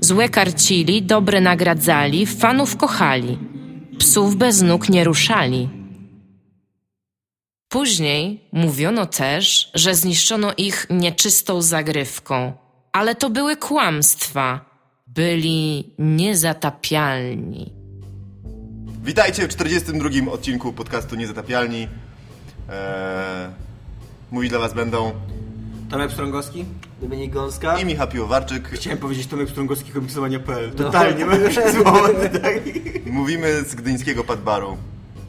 Złe karcili, dobre nagradzali, fanów kochali. Psów bez nóg nie ruszali. Później mówiono też, że zniszczono ich nieczystą zagrywką, ale to były kłamstwa. Byli niezatapialni. Witajcie w 42 odcinku podcastu Niezatapialni. Eee, mówić dla was będą Tomek Strągowski? Dominik Gąska. i Michał Piłowarczyk. Chciałem powiedzieć Tomek Strągowski komiksowania.pl. Totalnie mam słowo, tak. Mówimy z gdyńskiego Padbaru.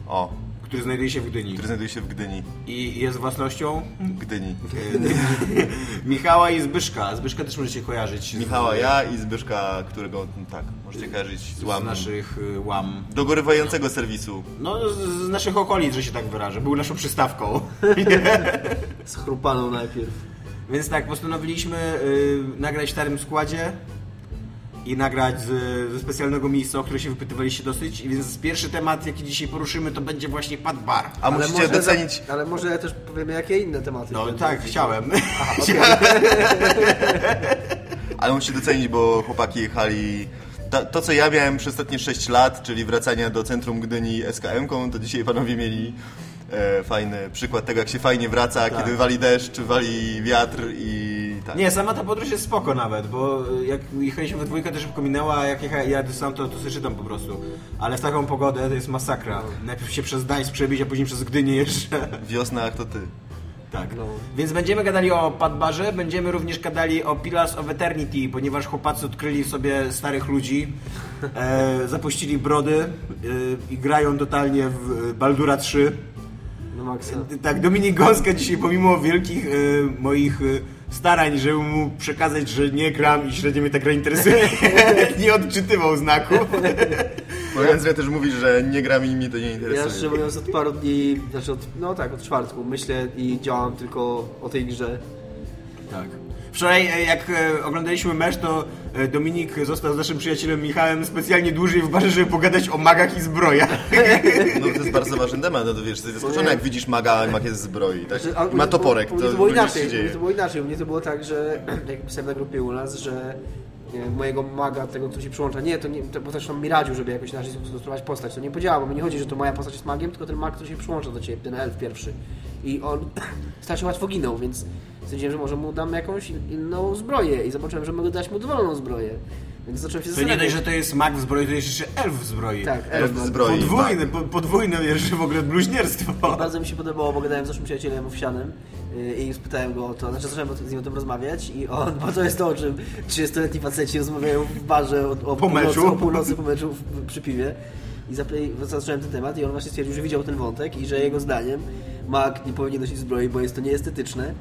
O, Który znajduje się w Gdyni. który znajduje się w Gdyni. I jest własnością Gdyni. Michała i Zbyszka. Zbyszka też możecie kojarzyć. z- Michała, ja i Zbyszka, którego, no tak, możecie kojarzyć z Z łam. naszych y, łam. Dogorywającego serwisu. No, z, z naszych okolic, że się tak wyrażę. Był naszą przystawką. Z chrupaną najpierw. Więc tak, postanowiliśmy y, nagrać w starym składzie i nagrać z, ze specjalnego miejsca, o które się wypytywaliście dosyć. I więc pierwszy temat, jaki dzisiaj poruszymy, to będzie właśnie Pad Bar. A musicie docenić... Za, ale może też powiemy, jakie inne tematy. No będą. tak, chciałem. Ale musicie docenić, bo chłopaki jechali... To, to, co ja miałem przez ostatnie 6 lat, czyli wracania do centrum Gdyni SKM-ką, to dzisiaj panowie mieli e, fajny przykład tego, jak się fajnie wraca, kiedy wali deszcz, wali wiatr i tak. Nie, sama ta podróż jest spoko nawet, bo jak jechaliśmy we dwójkę, to szybko minęła, a jak jecha- jadę sam, to, to sobie czytam po prostu. Ale w taką pogodę to jest masakra. Najpierw się przez Gdańsk przebić, a później przez Gdynię jeszcze. Wiosna, jak to ty. Tak. No. Więc będziemy gadali o Padbarze, będziemy również gadali o Pillars of Eternity, ponieważ chłopacy odkryli sobie starych ludzi, e, zapuścili brody e, i grają totalnie w Baldura 3. No Maxa. Tak, Dominik Gąska dzisiaj pomimo wielkich e, moich e, starań, żeby mu przekazać, że nie gram i średnio mnie ta gra interesuje, nie odczytywał znaku. Mówiąc, ja też mówisz, że nie gram i mnie to nie Ja interesuje. szczerze mówiąc od paru dni, znaczy od, no tak, od czwartku myślę i działam tylko o tej grze. Tak. Wczoraj e, jak e, oglądaliśmy mecz, to e, Dominik został z naszym przyjacielem Michałem specjalnie dłużej w barze, żeby pogadać o magach i zbrojach. No to jest bardzo ważny temat, no to wiesz, jesteś zaskoczony jak widzisz maga, mag jest zbroi, tak? Znaczy, a Ma toporek, to mnie to było inaczej, się u mnie dzieje. to było inaczej. U mnie to było tak, że jak pisałem na grupie u nas, że nie, mojego maga, tego, który się przyłącza, nie, to nie, to, bo też on mi radził, żeby jakoś inaczej skonstruować postać. To nie podziała, bo mi nie chodzi, że to moja postać jest magiem, tylko ten mag, który się przyłącza do ciebie, ten elf pierwszy. I on strasznie łatwo ginął, więc stwierdziłem, że może mu dam jakąś inną zbroję i zobaczyłem, że mogę dać mu dowolną zbroję. Więc zacząłem się To nie dość, zastanawiać. że to jest mag w zbroi, to jest jeszcze elf w zbroi. Tak, Elf w zbroi. Podwójne, po, podwójne jeszcze w ogóle bluźnierstwo. Bardzo mi się podobało, bo gadałem z naszym przyjacielem Owsianem yy, i spytałem go o to, znaczy zacząłem z nim o tym rozmawiać i on, bo to jest to, o czym 30-letni faceci rozmawiają w barze o, o, Po północy, meczu. o północy po meczu w, przy piwie i zacząłem ten temat i on właśnie stwierdził, że widział ten wątek i że jego zdaniem mag nie powinien nosić zbroi, bo jest to nieestetyczne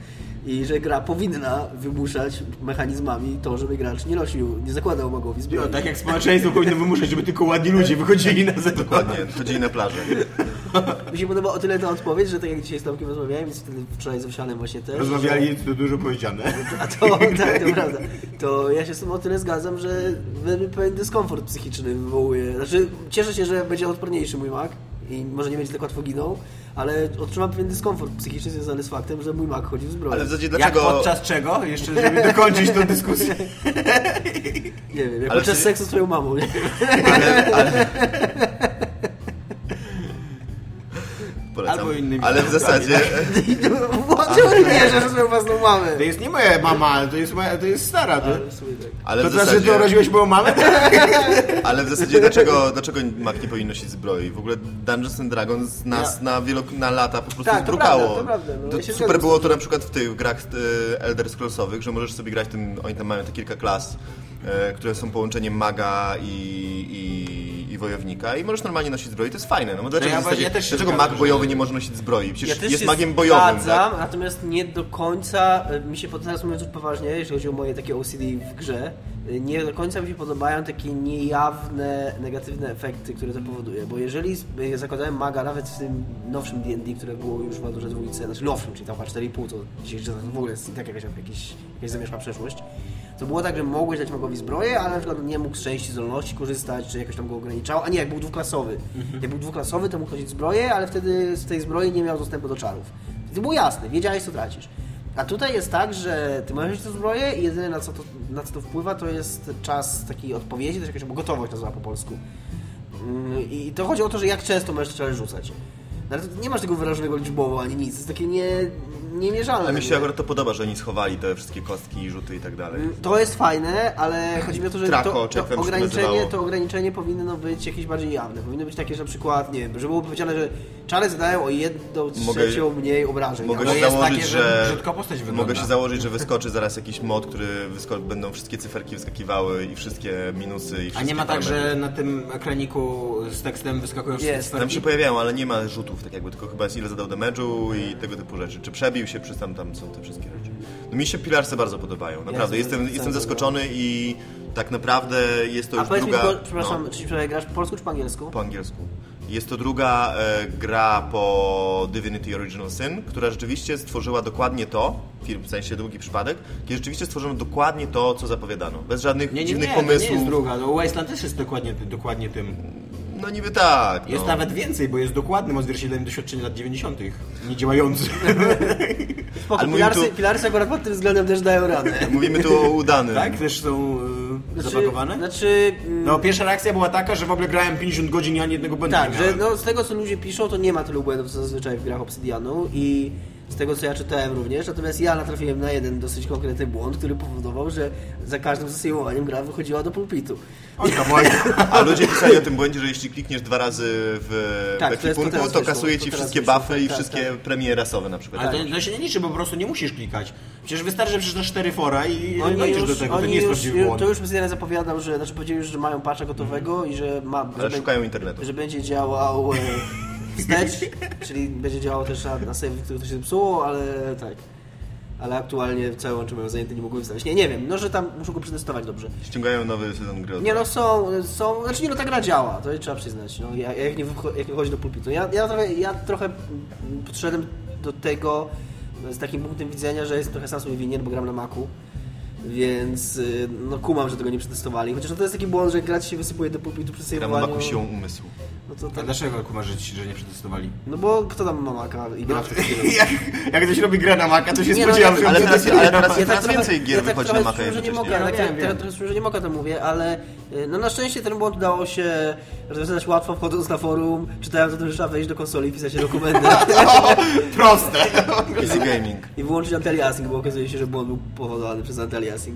i że gra powinna wymuszać mechanizmami to, żeby gracz nie nosił, nie zakładał magowi zbroi. No, tak jak społeczeństwo powinno wymuszać, żeby tylko ładni ludzie wychodzili na zewnątrz. Dokładnie, chodzili na plażę. Mi się podoba o tyle ta odpowiedź, że tak jak dzisiaj z Tomkiem rozmawiałem, więc wtedy wczoraj z Owsianem właśnie też. że- Rozmawiali, to dużo powiedziane. A to, tak, to prawda. To ja się z tym o tyle zgadzam, że pewien dyskomfort psychiczny wywołuje. Znaczy, cieszę się, że będzie odporniejszy mój mak i może nie będzie tak łatwo ginął, ale odczuwam pewien dyskomfort psychiczny związany z faktem, że mój mak chodzi w zbroi. Ale w zasadzie Jak dlaczego... podczas czego? Jeszcze, żeby dokończyć tę dyskusję. Nie wiem, jak Ale podczas czy- seksu z twoją mamą, nie? Ale, ale... Polecam. Albo innymi Ale w zasadzie... Czemu nie że swoją własną mamę? To jest nie moja mama, to jest, moja, to jest stara. To, Ale tak. Ale to znaczy, że urodziłeś moją mamę? Ale w zasadzie dlaczego, dlaczego Mac nie powinien nosić zbroi? W ogóle Dungeons and Dragons nas na, wielo, na lata po prostu Tak, to zdrukało. prawda, to prawda, no, To ja super zgadzam było to na przykład w tych grach e, Elder Scrollsowych, że możesz sobie grać tym, oni tam mają te kilka klas, e, które są połączeniem maga i, i wojownika i możesz normalnie nosić zbroję, to jest fajne. No dlaczego, ja w zasadzie, ja też dlaczego mag bojowy nie może nosić zbroi? Przecież Ja też jest magiem bojowym, zgadzam, tak? natomiast nie do końca, e, mi się teraz mówiąc już poważnie, jeśli chodzi o moje takie OCD w grze, y, nie do końca mi się podobają takie niejawne, negatywne efekty, które to powoduje, bo jeżeli z- zakładałem maga nawet w tym nowszym D&D, które było już w Baldurze dwójce, znaczy nowszym, czyli tam chyba 4,5, to dzisiejszy to w ogóle jest i tak jakaś, jakiś, jakaś zamieszka przeszłość, to było tak, że mogłeś dać magowi zbroję, ale na przykład nie mógł z części zdolności korzystać, czy jakoś tam go ograniczało, a nie, jak był dwuklasowy. Jak był dwuklasowy, to mógł chodzić zbroję, ale wtedy z tej zbroi nie miał dostępu do czarów. To było jasne, wiedziałeś co tracisz. A tutaj jest tak, że ty mieć tę zbroję i jedyne na co, to, na co to wpływa to jest czas takiej odpowiedzi, to jest jakaś gotowość nazywa po polsku. Mm, I to chodzi o to, że jak często możesz czary rzucać. No, ale to nie masz tego wyrażonego liczbowo ani nic, to jest takie nie, niemierzalne. Ale mi się akurat to podoba, że oni schowali te wszystkie kostki i rzuty i tak dalej. To jest fajne, ale chodzi mi o to, że Trako, to, to, tam ograniczenie, to ograniczenie powinno być jakieś bardziej jawne. Powinno być takie, że na przykład, nie wiem, żeby było powiedziane, że czary zadają o jedną Mogę- trzecią mniej obrażeń. Mogę się jest założyć, takie, że że... brzydko postać wygląda. Mogę się założyć, że wyskoczy zaraz jakiś mod, który wysko... będą wszystkie cyferki wyskakiwały i wszystkie minusy i A wszystkie nie ma tak, parametry. że na tym ekraniku z tekstem wyskakują wszystkie Jest. Tam cyferki? się pojawiają, ale nie ma rzutów, tak jakby, tylko chyba jest ile zadał damage'u i tego typu rzeczy. Czy przebił się, czy tam, tam są te wszystkie rzeczy. No mi się Pilarsy bardzo podobają, naprawdę. Jest, jestem, jest jestem zaskoczony i tak naprawdę jest to A już powiedz mi, druga... tylko, przepraszam, no, czy grasz po polsku czy po angielsku? po angielsku. Jest to druga e, gra po Divinity Original Sin, która rzeczywiście stworzyła dokładnie to, film w sensie długi przypadek, kiedy rzeczywiście stworzono dokładnie to, co zapowiadano. Bez żadnych Nie, nie, dziwnych nie, to nie pomysłów. jest druga. No, Wasteland też jest dokładnie, dokładnie tym. No niby tak. Jest no. nawet więcej, bo jest dokładnym odzwierciedleniem doświadczenia lat 90. Nie działający. Spoko, pilarsy, tu- pilarsy akurat pod tym względem też dają radę. Mówimy tu o udanym. tak? Też są yy, zapakowane? Znaczy, mm, No, pierwsza reakcja była taka, że w ogóle grałem 50 godzin i ani jednego błędu tak, nie że no, z tego co ludzie piszą, to nie ma tylu błędów co zazwyczaj w grach Obsidianu i z tego co ja czytałem również, natomiast ja natrafiłem na jeden dosyć konkretny błąd, który powodował, że za każdym zasejmowaniem gra wychodziła do pulpitu. A ludzie pisali o tym błędzie, że jeśli klikniesz dwa razy w Tak, to to ekwipunku, teraz to, wyszło, kasuje to ci wszystkie wyszło, buffy i tak, wszystkie tak. premie rasowe na przykład. Ale to, to się nie liczy, bo po prostu nie musisz klikać. Przecież wystarczy, że przeczytasz 4 fora i Oni dojdziesz do tego. To nie jest już, prawdziwy błąd. to już Obsidian zapowiadał, że, znaczy powiedzieli już, że mają patcha gotowego i że ma... Mhm. Ale że szukają internetu. Że będzie działał e, wstecz, czyli będzie działał też na, na save, który to się zepsuło, ale tak. Ale aktualnie całe łącze mają zajęte, nie mogły wstać. Nie, nie wiem, no że tam muszą go przetestować dobrze. Ściągają nowy sezon gry. Nie no, są, są, znaczy nie no, ta gra działa, to trzeba przyznać, no, ja- jak nie, jak nie chodzi do pulpitu. Ja, ja, trochę, ja trochę podszedłem do tego z takim punktem widzenia, że jest trochę sam sobie winien, bo gram na Macu, więc y, no kumam, że tego nie przetestowali, chociaż no, to jest taki błąd, że grać się wysypuje do pulpitu przy Gra sejmowaniu. ma maku siłą umysłu. No to A tak, dlaczego kumasz, że, ci- że nie przetestowali? no bo kto tam ma Maca i gra w to jak, jak ktoś robi grę na Maca, to się Nie, no, spodziewam, ja- że Ale teraz, ale teraz Ja coraz trochę- więcej gier ja tak wychodzi na nie mogę, jednocześnie. ale Ja tak, wiem, tak, wiem. że nie mogę to mówię, ale y, no na szczęście ten błąd udało się rozwiązać łatwo wchodząc na forum, czytając o tym, że trzeba wejść do konsoli i pisać dokumenty proste. Easy Gaming. i wyłączyć anti-aliasing, bo okazuje się, że błąd był powodowany przez anti-aliasing.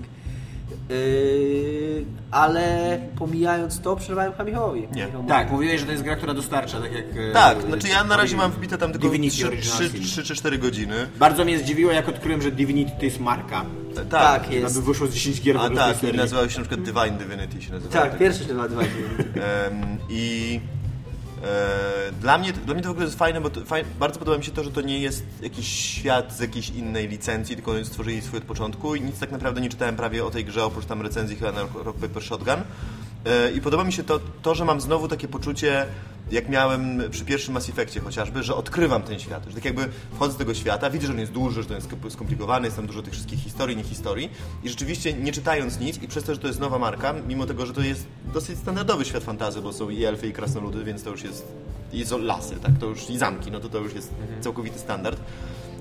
Yy, ale pomijając to, przerwałem Hamichowi. Nie. Michał mówi- Tak, mówiłeś, że to jest gra, która dostarcza, tak jak... e, Tak, znaczy ja na razie mam wbite tam tylko Divinity 3, Original Sin. 3 czy 4 godziny. Bardzo mnie zdziwiło, jak odkryłem, że Divinity to jest marka. Tak, Tak, jest. Jest. Wyszło z 10 gier A tak, nazywały się na przykład Divine Divinity się nazywały. Tak, pierwszy się nazywa. Em, I e, dla, mnie, dla mnie to w ogóle jest fajne, bo to, faj, bardzo podoba mi się to, że to nie jest jakiś świat z jakiejś innej licencji, tylko stworzyli swój od początku i nic tak naprawdę nie czytałem prawie o tej grze, oprócz tam recenzji chyba na Rock Paper Shotgun. E, I podoba mi się to, to, że mam znowu takie poczucie, jak miałem przy pierwszym Mass Effectie chociażby, że odkrywam ten świat. Że tak jakby wchodzę do tego świata, widzę, że on jest duży, że to jest skom- skomplikowany, jest tam dużo tych wszystkich historii, nie historii. I rzeczywiście nie czytając nic i przez to, że to jest nowa marka, mimo tego, że to jest dosyć standardowy świat fantazy, bo są i elfy, i krasnoludy, więc to już jest i lasy, tak? To już i zamki, no to to już jest całkowity standard.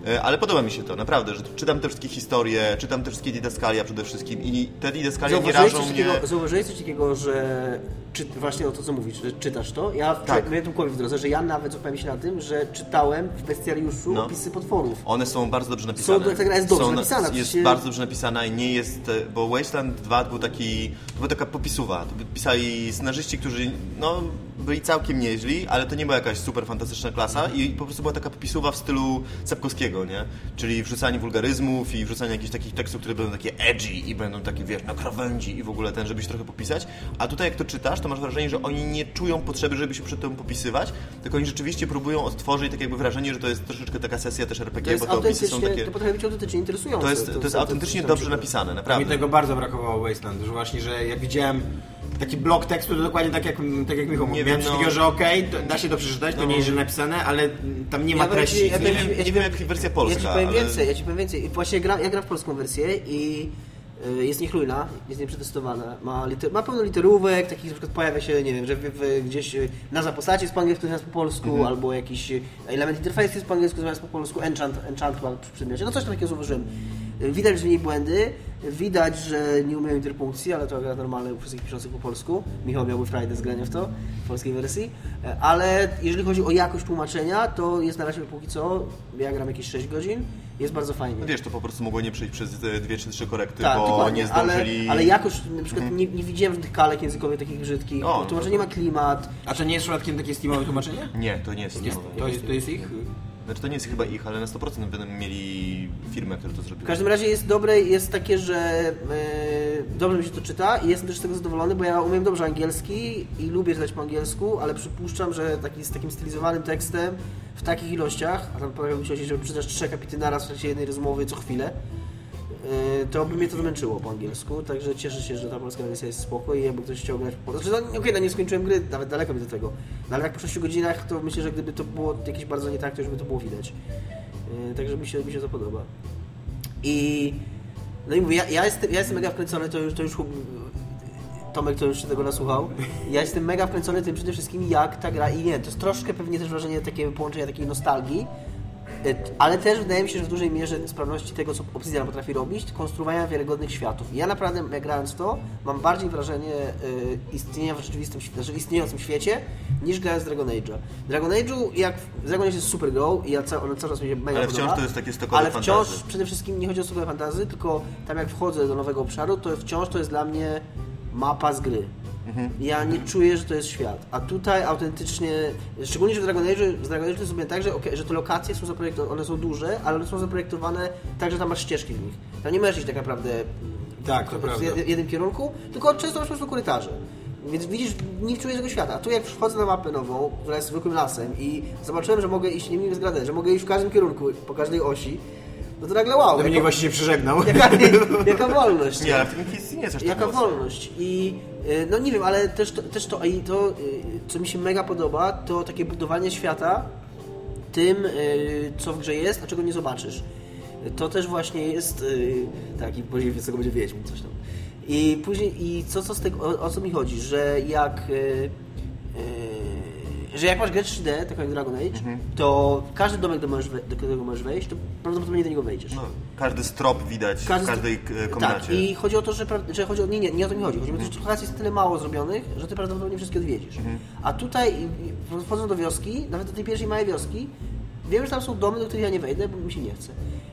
E, Ale podoba mi się to, naprawdę, że czytam te wszystkie historie, czytam te wszystkie didaskalia przede wszystkim i te didaskalia nie rażą mnie... takiego, zauważyłeś coś takiego, że czy, właśnie o to, co mówisz, że czytasz to? Ja Tak. miałem tu w drodze, że ja nawet złapałem się na tym, że czytałem w bestiariuszu No. opisy potworów. One są bardzo dobrze napisane. Są- ta gra jest dobrze Są na- napisana, Jest przecież- bardzo dobrze napisana i nie jest... e, Bo Wasteland 2 był taki... To była taka popisuwa. To pisali scenarzyści, którzy no, byli całkiem nieźli, ale to nie była jakaś super fantastyczna klasa i po prostu była taka popisuwa w stylu Sapkowskiego. nie? Czyli wrzucanie wulgaryzmów i wrzucanie jakichś takich tekstów, które będą takie edgy i będą takie, wiesz, na krawędzi i w ogóle ten, żeby się trochę popisać. A tutaj jak to czytasz, to masz wrażenie, że oni nie czują potrzeby, żeby się przed tym popisywać, tylko oni rzeczywiście próbują odtworzyć tak jakby wrażenie, że to jest troszeczkę taka sesja też To RPG, jest bo te opisy są takie... to potrafi być autentycznie interesujące. To jest, to jest autentycznie tam dobrze napisane, Mi naprawdę. tego bardzo brakowało w Wasteland, że właśnie, że jak widziałem taki blok tekstu, to dokładnie tak jak, tak jak Michał mówił. Miałem coś no- takiego, że okej, to da się to przeczytać, to No. nie jest źle napisane, ale tam nie ma Ja treści. ja Nie powiem wiem, ja nie wiem powiem- jak wersja Ja polska, ci powiem ale... więcej, ja ci powiem więcej. I Właśnie gra, ja gram w polską wersję i y, jest niechlujna, jest nieprzetestowana. Ma, liter, ma pełno literówek, takich na przykład pojawia się, nie wiem, że w, w, gdzieś y, nazwa postaci jest po angielsku zamiast po polsku, Mhm. albo jakiś y, element interfejsu jest po angielsku zamiast po polsku, enchant, enchant ma przy przedmiocie. No coś tam takiego zauważyłem. Widać, że w niej błędy, widać, że nie umieją interpunkcji, ale to akurat normalne u wszystkich piszących po polsku. Michał miałby frajdę z grania w to, w polskiej wersji. E, Ale jeżeli chodzi o jakość tłumaczenia, to jest na razie póki co, ja gram jakieś 6 godzin, jest bardzo fajnie. No wiesz, to po prostu mogło nie przejść przez te dwie czy trzy korekty, Tak, bo dokładnie, nie zdążyli... ale, ale jakoś na przykład nie, nie widziałem żadnych kalek językowych takich brzydkich, O, tłumaczenie ma klimat, A to nie jest przypadkiem takie Steamowe tłumaczenie? Nie, to nie jest Steamowe. to, jest, to jest ich? Znaczy to nie jest chyba ich, ale na 100% będą mieli firmę, która to W zrobiła. każdym razie jest dobre, jest takie, że e, dobrze mi się to czyta i jestem też z tego zadowolony, bo ja umiem dobrze angielski i lubię czytać po angielsku, ale przypuszczam, że taki, z takim stylizowanym tekstem w takich ilościach, a tam pojawił się, że przeczytasz trzy akapity naraz w trakcie jednej rozmowy co chwilę, to by mnie to zmęczyło po angielsku, także cieszę się, że ta polska wersja jest spoko i jakby ktoś chciał grać. Znaczy, no, okej, no nie skończyłem gry, nawet daleko mi do tego, no, ale tak po 6 godzinach to myślę, że gdyby to było jakieś bardzo nie tak, to już by to było widać. E, Także mi się, mi się to podoba. I no i mówię, ja, ja, jestem, ja jestem mega wkręcony, to już, to już Tomek to już się tego nasłuchał. Ja jestem mega wkręcony tym przede wszystkim, jak ta gra i nie, to jest troszkę pewnie też wrażenie takiego połączenia takiej nostalgii, y, ale też wydaje mi się, że w dużej mierze sprawności tego, co Obsidian potrafi robić, konstruowania wiarygodnych światów. I ja naprawdę, jak grając w to, mam bardziej wrażenie y, istnienia w rzeczywistym, znaczy istniejącym świecie, niż grając w Dragon Age'a. Dragon Age'u, jak Dragon Age jest super grą i ja ca, ona cały czas mi się mega Ale wciąż podoba, to jest takie stokowe Ale wciąż fantasy. przede wszystkim nie chodzi o stokowe fantazy, tylko tam jak wchodzę do nowego obszaru, to wciąż to jest dla mnie mapa z gry. Mhm. Ja nie czuję, że to jest świat. A tutaj autentycznie, szczególnie, że w Dragon Age, w Dragon Age to jest sobie tak, że, okej, że te lokacje są zaprojektowane, one są duże, ale one są zaprojektowane tak, że tam masz ścieżki w nich. Tam nie możesz iść tak naprawdę Tak, to w jed- jednym kierunku, tylko często masz po prostu korytarze. Więc widzisz, nie czujesz tego świata. A tu jak wchodzę na mapę nową, która jest zwykłym lasem i zobaczyłem, że mogę iść, nie wiem zgradę, że mogę iść w każdym kierunku, po każdej osi, no to nagle wow. Dominik jaka- właśnie się przeżegnał. Jaka, jaka wolność. Nie, ale w tym kwestii nie jest aż Jaka wolność. I y, no nie wiem, ale też to, też to, i to y, co mi się mega podoba, to takie budowanie świata tym, y, co w grze jest, a czego nie zobaczysz. To też właśnie jest taki poziom, co go będzie wiedźmin, coś tam. I później, i co, co z tego, o, o co mi chodzi, że jak że jak masz grę 3D, taką jak Dragon Age, Mhm. to każdy domek, do, możesz do którego możesz wejść, to prawdopodobnie do niego wejdziesz. No, każdy strop widać Każdy w każdej komnacie. Tak, i chodzi o to, że, że chodzi o, nie, nie, nie o to mi chodzi. Chodzi o to, że tych lokacji jest tyle mało zrobionych, że ty prawdopodobnie wszystkie odwiedzisz. Mhm. A tutaj, wchodząc do wioski, nawet do tej pierwszej małej wioski, wiem, że tam są domy, do których ja nie wejdę, bo mi się nie chce.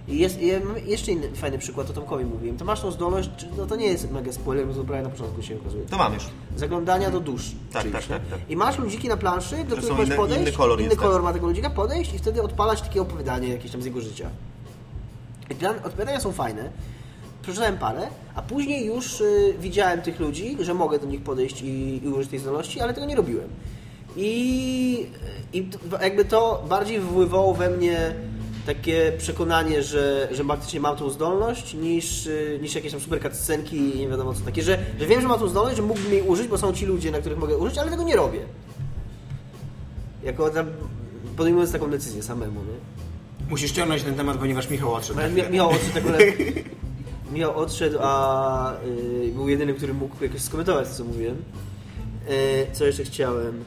I jest, i jeszcze inny fajny przykład, to Tomkowi mówiłem. To masz tą zdolność, no to nie jest mega spoiler, bo to prawie na początku się okazuje. To mam już. Zaglądania do dusz. Tak, tak, tak, tak. I masz ludziki na planszy, do których możesz podejść. inny kolor inny tak. kolor ma tego ludzika, podejść i wtedy odpalać takie opowiadanie jakieś tam z jego życia. I plan, odpowiadania są fajne. Przeczytałem parę, a później już y, widziałem tych ludzi, że mogę do nich podejść i, i użyć tej zdolności, ale tego nie robiłem. I, i to- jakby to bardziej wywoływało we mnie takie przekonanie, że, że faktycznie mam tą zdolność, niż, y, niż jakieś tam super cutscenki i nie wiadomo co takie, że, że wiem, że mam tą zdolność, że mógłbym jej użyć, bo są ci ludzie, na których mogę użyć, ale tego nie robię. Jako tam podejmując taką decyzję samemu, nie? Musisz ciągnąć ten temat, ponieważ Michał odszedł. Mi- Michał odszedł tak Michał odszedł, a y, był jedyny, który mógł jakoś skomentować to, co mówiłem. Y, co jeszcze chciałem?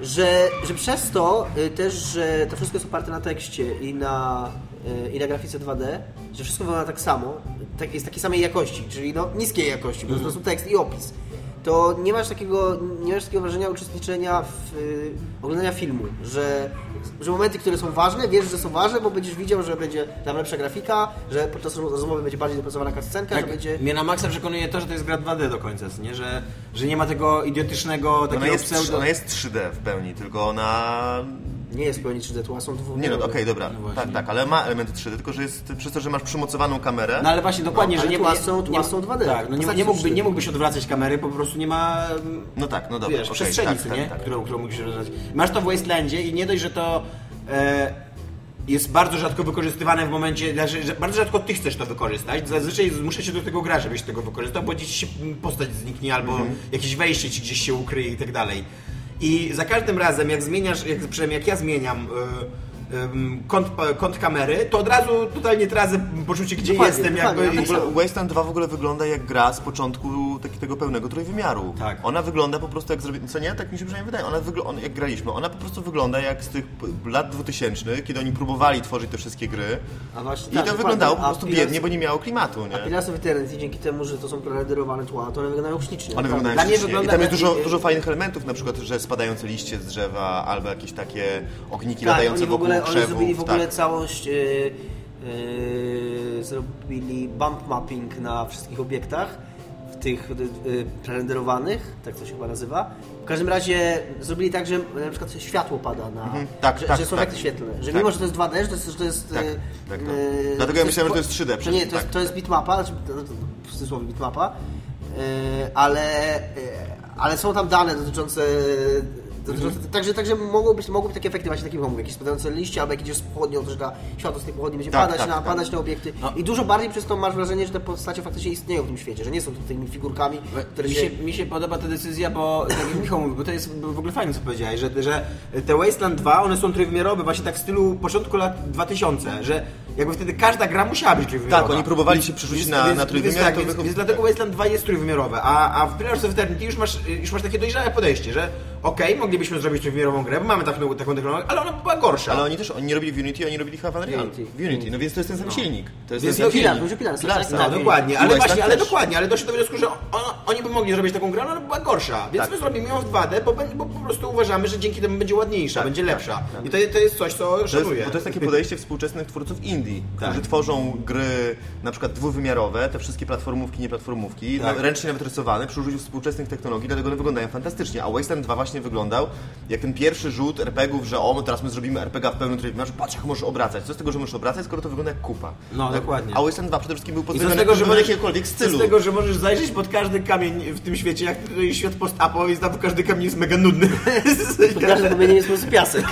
Że, że przez to y, też, że to wszystko jest oparte na tekście i na, y, i na grafice 2D, że wszystko wygląda tak samo, tak, jest takiej samej jakości, czyli no, niskiej jakości, jest po prostu tekst i opis. To nie masz takiego, nie masz takiego wrażenia uczestniczenia w y, oglądania filmu, że, że momenty, które są ważne, wiesz, że są ważne, bo będziesz widział, że będzie tam lepsza grafika, że podczas rozmowy będzie bardziej dopracowana cutscenka, że Tak, będzie... Mnie na maksa przekonuje to, że to jest gra 2D do końca, nie? Że, że nie ma tego idiotycznego Ona takiego jest, pseudo... ona jest 3D w pełni, tylko ona Nie jest w pełni 3D, tła są Nie no, dwuwymiarowe. okej, dobra. tak, tak, ale ma elementy 3D, tylko że jest przez to, że masz przymocowaną kamerę. No ale właśnie dokładnie, No, że nie tła są- tła nie- są 2D. Tak, no nie, nie, mógłby, 3D. nie mógłbyś odwracać kamery, po prostu nie ma No tak, no dobra. wiesz, okej, przestrzeni, tak, tak, nie? tak. Którą, którą musisz rozwiązać. Masz to w Wastelandzie i nie dość, że to e, jest bardzo rzadko wykorzystywane w momencie, znaczy, że bardzo rzadko ty chcesz to wykorzystać. Zazwyczaj zmusza się do tego gra, żebyś tego wykorzystał, bo gdzieś się postać zniknie albo Mhm. jakieś wejście ci gdzieś się ukryje i tak dalej. I za każdym razem, jak zmieniasz, jak, przynajmniej jak ja zmieniam em, kąt, kąt kamery, to od razu totalnie tracę poczucie, gdzie Dokładnie, jestem. dokładnie, Jakby, W ogóle Wasteland 2 w ogóle wygląda jak gra z początku takiego pełnego trójwymiaru. Tak. Ona wygląda po prostu jak zrobi... Co nie? Tak mi się przynajmniej wydaje. Ona jak graliśmy, ona po prostu wygląda jak z tych lat 2000, kiedy oni próbowali tworzyć te wszystkie gry. A właśnie, I tak, to dokładnie. wyglądało po A prostu Pillars- biednie, bo nie miało klimatu, A nie? Pillars of Eternity dzięki temu, że to są prerenderowane tła, to one wyglądają ślicznie. One wyglądają Dla ślicznie. wygląda I tam jest dużo, dużo fajnych elementów, na przykład, że spadające liście z drzewa, albo jakieś takie ogniki Tak, latające oni w wokół ogóle, oni zrobili w ogóle tak. całość, yy, yy, zrobili bump mapping na wszystkich obiektach, w tych yy, prerenderowanych, tak to się chyba nazywa. W każdym razie zrobili tak, że na przykład światło pada na, tak, że, tak, że są tak. świetlne. Że Tak. mimo, że to jest 2D, że to jest, że to jest Tak, tak, tak. yy, Dlatego ja myślałem, że to jest 3D Że przecież, nie, to jest, tak. to jest bitmapa, znaczy, w cudzysłowie bitmapa, yy, ale, ale są tam dane dotyczące- Także, także mogą być, mogą być takie efekty właśnie takiego mówię, jakieś spadające liście, albo jak idziesz z pochodnią, to że ta światło z tej pochodni będzie Tak, padać, tak, na, tak. padać na obiekty. No. I dużo bardziej przez to masz wrażenie, że te postacie faktycznie istnieją w tym świecie, że nie są tymi figurkami, które Mi się... mi się podoba ta decyzja, bo tak jak Michał mówił, bo to jest w ogóle fajne, co powiedziałeś, że, że te Wasteland 2, one są trójwymiarowe właśnie tak w stylu początku lat 2000, że jakby wtedy każda gra musiała być trójwymiarowa. Tak, oni próbowali się przerzucić Więc- na- więc, na trójwymiar, Więc, tak, więc, więc dlatego tak. Wasteland 2 jest trójwymiarowe, a, a w Pillars of Eternity już masz, już masz takie dojrzałe podejście, że okej, moglibyśmy zrobić trójwymiarową grę, bo mamy taką, taką technologię, ale ona była gorsza. Ale oni też, oni nie robili w Unity, oni robili chyba w Unreal. Unity. W Unity, no więc to jest ten sam silnik. To jest Więc ten no, sam Pilar, silnik. duży Pilar, Pilar, tak, No, tak. dokładnie, ale właśnie, ale dokładnie, ale doszło do wniosku, że on, oni by mogli zrobić taką grę, ale ona była gorsza. Więc Tak. my zrobimy ją w 2D, bo, po prostu uważamy, że dzięki temu będzie ładniejsza, Tak, będzie tak, lepsza. I to, to jest coś, co szanuję. bo to jest takie podejście współczesnych twórców indie, Tak. którzy tworzą gry na przykład dwuwymiarowe, te wszystkie platformówki, nieplatformówki, Tak. ręcznie nawet rysowane przy użyciu współczesnych technologii, dlatego one wyglądają fantastycznie. A Wasteland 2 właśnie wyglądał jak ten pierwszy rzut RPGów, że o, teraz my zrobimy RPG w pełnym trójwymiarze, patrz jak możesz obracać. Co z tego, że możesz obracać, skoro to wygląda jak kupa. No, Tak? dokładnie. A Wasteland 2 przede wszystkim był I pozbawiony tego, że możesz, jakiegokolwiek stylu. z tego, że możesz zajrzeć pod każdy kamień w tym świecie, jak świat post-apo, więc tam każdy kamień jest mega nudny. To każde kamienie jest po prostu piasek.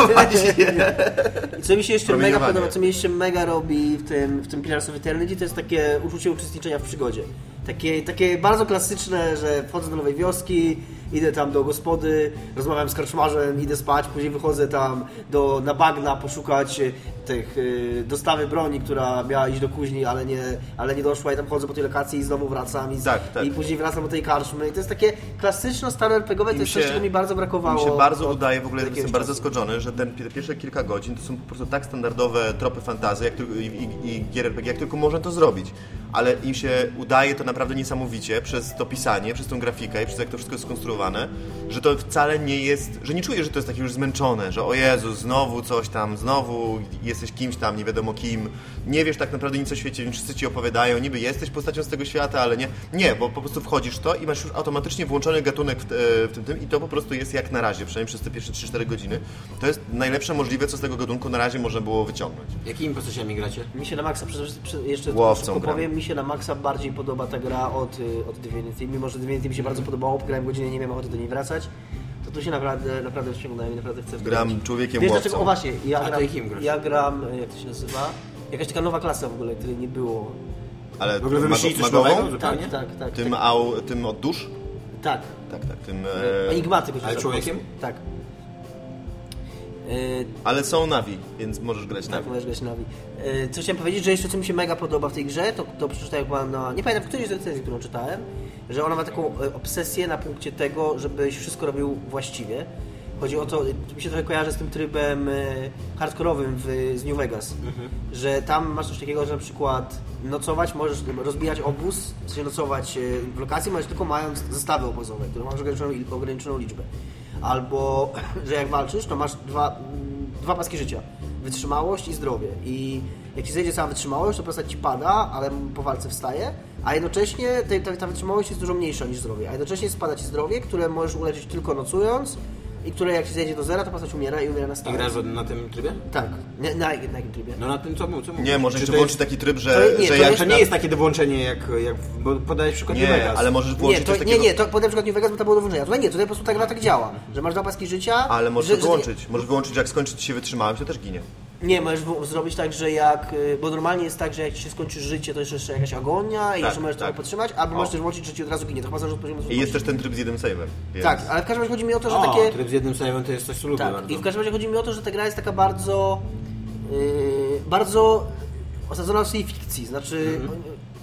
I co mi się jeszcze mega podoba, co mi jeszcze mega robi w tym, w tym Pillars of Eternity, to jest takie uczucie uczestniczenia w przygodzie. Takie, takie bardzo klasyczne, że wchodzę do nowej wioski, idę tam do gospody, rozmawiam z karczmarzem, idę spać, później wychodzę tam do, na bagna poszukać tych y, dostawy broni, która miała iść do kuźni, ale nie, ale nie doszła i tam chodzę po tej lokacji i znowu wracam i, Tak, tak. i później wracam do tej karczmy. I to jest takie klasyczno stare RPGowe, to jest coś, czego mi bardzo brakowało. Mi się bardzo od- udaje, w ogóle jestem jakiegoś bardzo czasu. zaskoczony, że ten, te pierwsze kilka godzin to są po prostu tak standardowe tropy fantazy jak tylko, i, i, i gier RPG, jak tylko można to zrobić. Ale im się udaje to naprawdę niesamowicie przez to pisanie, przez tą grafikę i przez jak to wszystko jest skonstruowane, że to wcale nie jest, że nie czuję, że to jest takie już zmęczone, że o Jezu, znowu coś tam, znowu jesteś kimś tam, nie wiadomo kim, nie wiesz tak naprawdę nic o świecie, wszyscy ci opowiadają, niby jesteś postacią z tego świata, ale nie. Nie, bo po prostu wchodzisz w to i masz już automatycznie włączony gatunek w, e, w tym, tym i to po prostu jest jak na razie, przynajmniej przez te pierwsze 3-4 godziny. To jest najlepsze możliwe, co z tego gatunku na razie można było wyciągnąć. Jakimi postaciami gracie? Mi się na maksa, jeszcze Łowcą powiem, mi się na maksa bardziej podoba ta gra od, y, od Divinity, mimo że Divinity mi się bardzo podobało, grałem godzinę, nie miałem ochoty do niej wracać, to tu się naprawdę, naprawdę ściągnąłem i naprawdę chcę w to Gram grać. człowiekiem Wiesz dlaczego? O właśnie, ja A gram, jakim grasz? ja gram, y, jak to się nazywa, jakaś taka nowa klasa w ogóle, której nie było. Ale W ogóle wymyślili coś nowego? Tak, Zupełnie? tak, tak. Tym, tak, au, tym od dusz? tak. Tak, tak, tym... E, Enigmaty go ale człowiekiem? Tak. Y, ale są Navi, więc możesz grać Tak, Navi. możesz grać Navi. E, Co chciałem powiedzieć, że jeszcze co mi się mega podoba w tej grze, to, to przeczytałem chyba na... Nie pamiętam, w którejś z recenzji, którą czytałem, że ona ma taką e, obsesję na punkcie tego, żebyś wszystko robił właściwie. Chodzi o to, mi się trochę kojarzy z tym trybem e, hardkorowym z New Vegas, że tam masz coś takiego, że na przykład nocować, możesz rozbijać obóz, w sensie nocować e, w lokacji, możesz tylko mając zestawy obozowe, które masz ograniczoną, ograniczoną liczbę. Albo, że jak walczysz, to masz dwa, mm, dwa paski życia. Wytrzymałość i zdrowie. I jak ci zejdzie cała wytrzymałość, to postać ci pada, ale po walce wstaje, a jednocześnie te- ta, ta wytrzymałość jest dużo mniejsza niż zdrowie. A jednocześnie spada ci zdrowie, które możesz uleczyć tylko nocując i które jak się zejdzie do zera, to postać umiera i umiera na I stałe. grasz na tym trybie? Tak. Nie, na, na jakim trybie? No na tym co? Co mówisz? Nie, może Czy jeszcze włączyć jest- taki tryb, że, To nie, że to jak To nie jest takie do włączenia jak, jak bo podałeś przykład New Nie, Vegas. ale możesz Nie, włączyć to, coś nie, takiego... nie, to podam przykład New Vegas, bo to było do włączenia. Tutaj nie, tutaj po prostu ta gra tak działa, że masz dwa paski życia. Ale możesz że, to wyłączyć. Możesz wyłączyć, że jak skończy ci się wytrzymałem, to też ginie. Nie, możesz w- zrobić tak, że jak, y, bo normalnie jest tak, że jak ci się skończy życie, to jest jeszcze jakaś agonia i jeszcze możesz tak. podtrzymać, albo O. możesz też włączyć, że ci od razu ginie, to chyba zależy od poziomu I jest też ten tryb z jednym save'em. Więc... Tak, ale w każdym razie chodzi mi o to, że o, takie... tryb z jednym save'em to jest coś, co lubię Tak, bardzo. i w każdym razie chodzi mi o to, że ta gra jest taka bardzo, yy, bardzo osadzona w swojej fikcji, znaczy...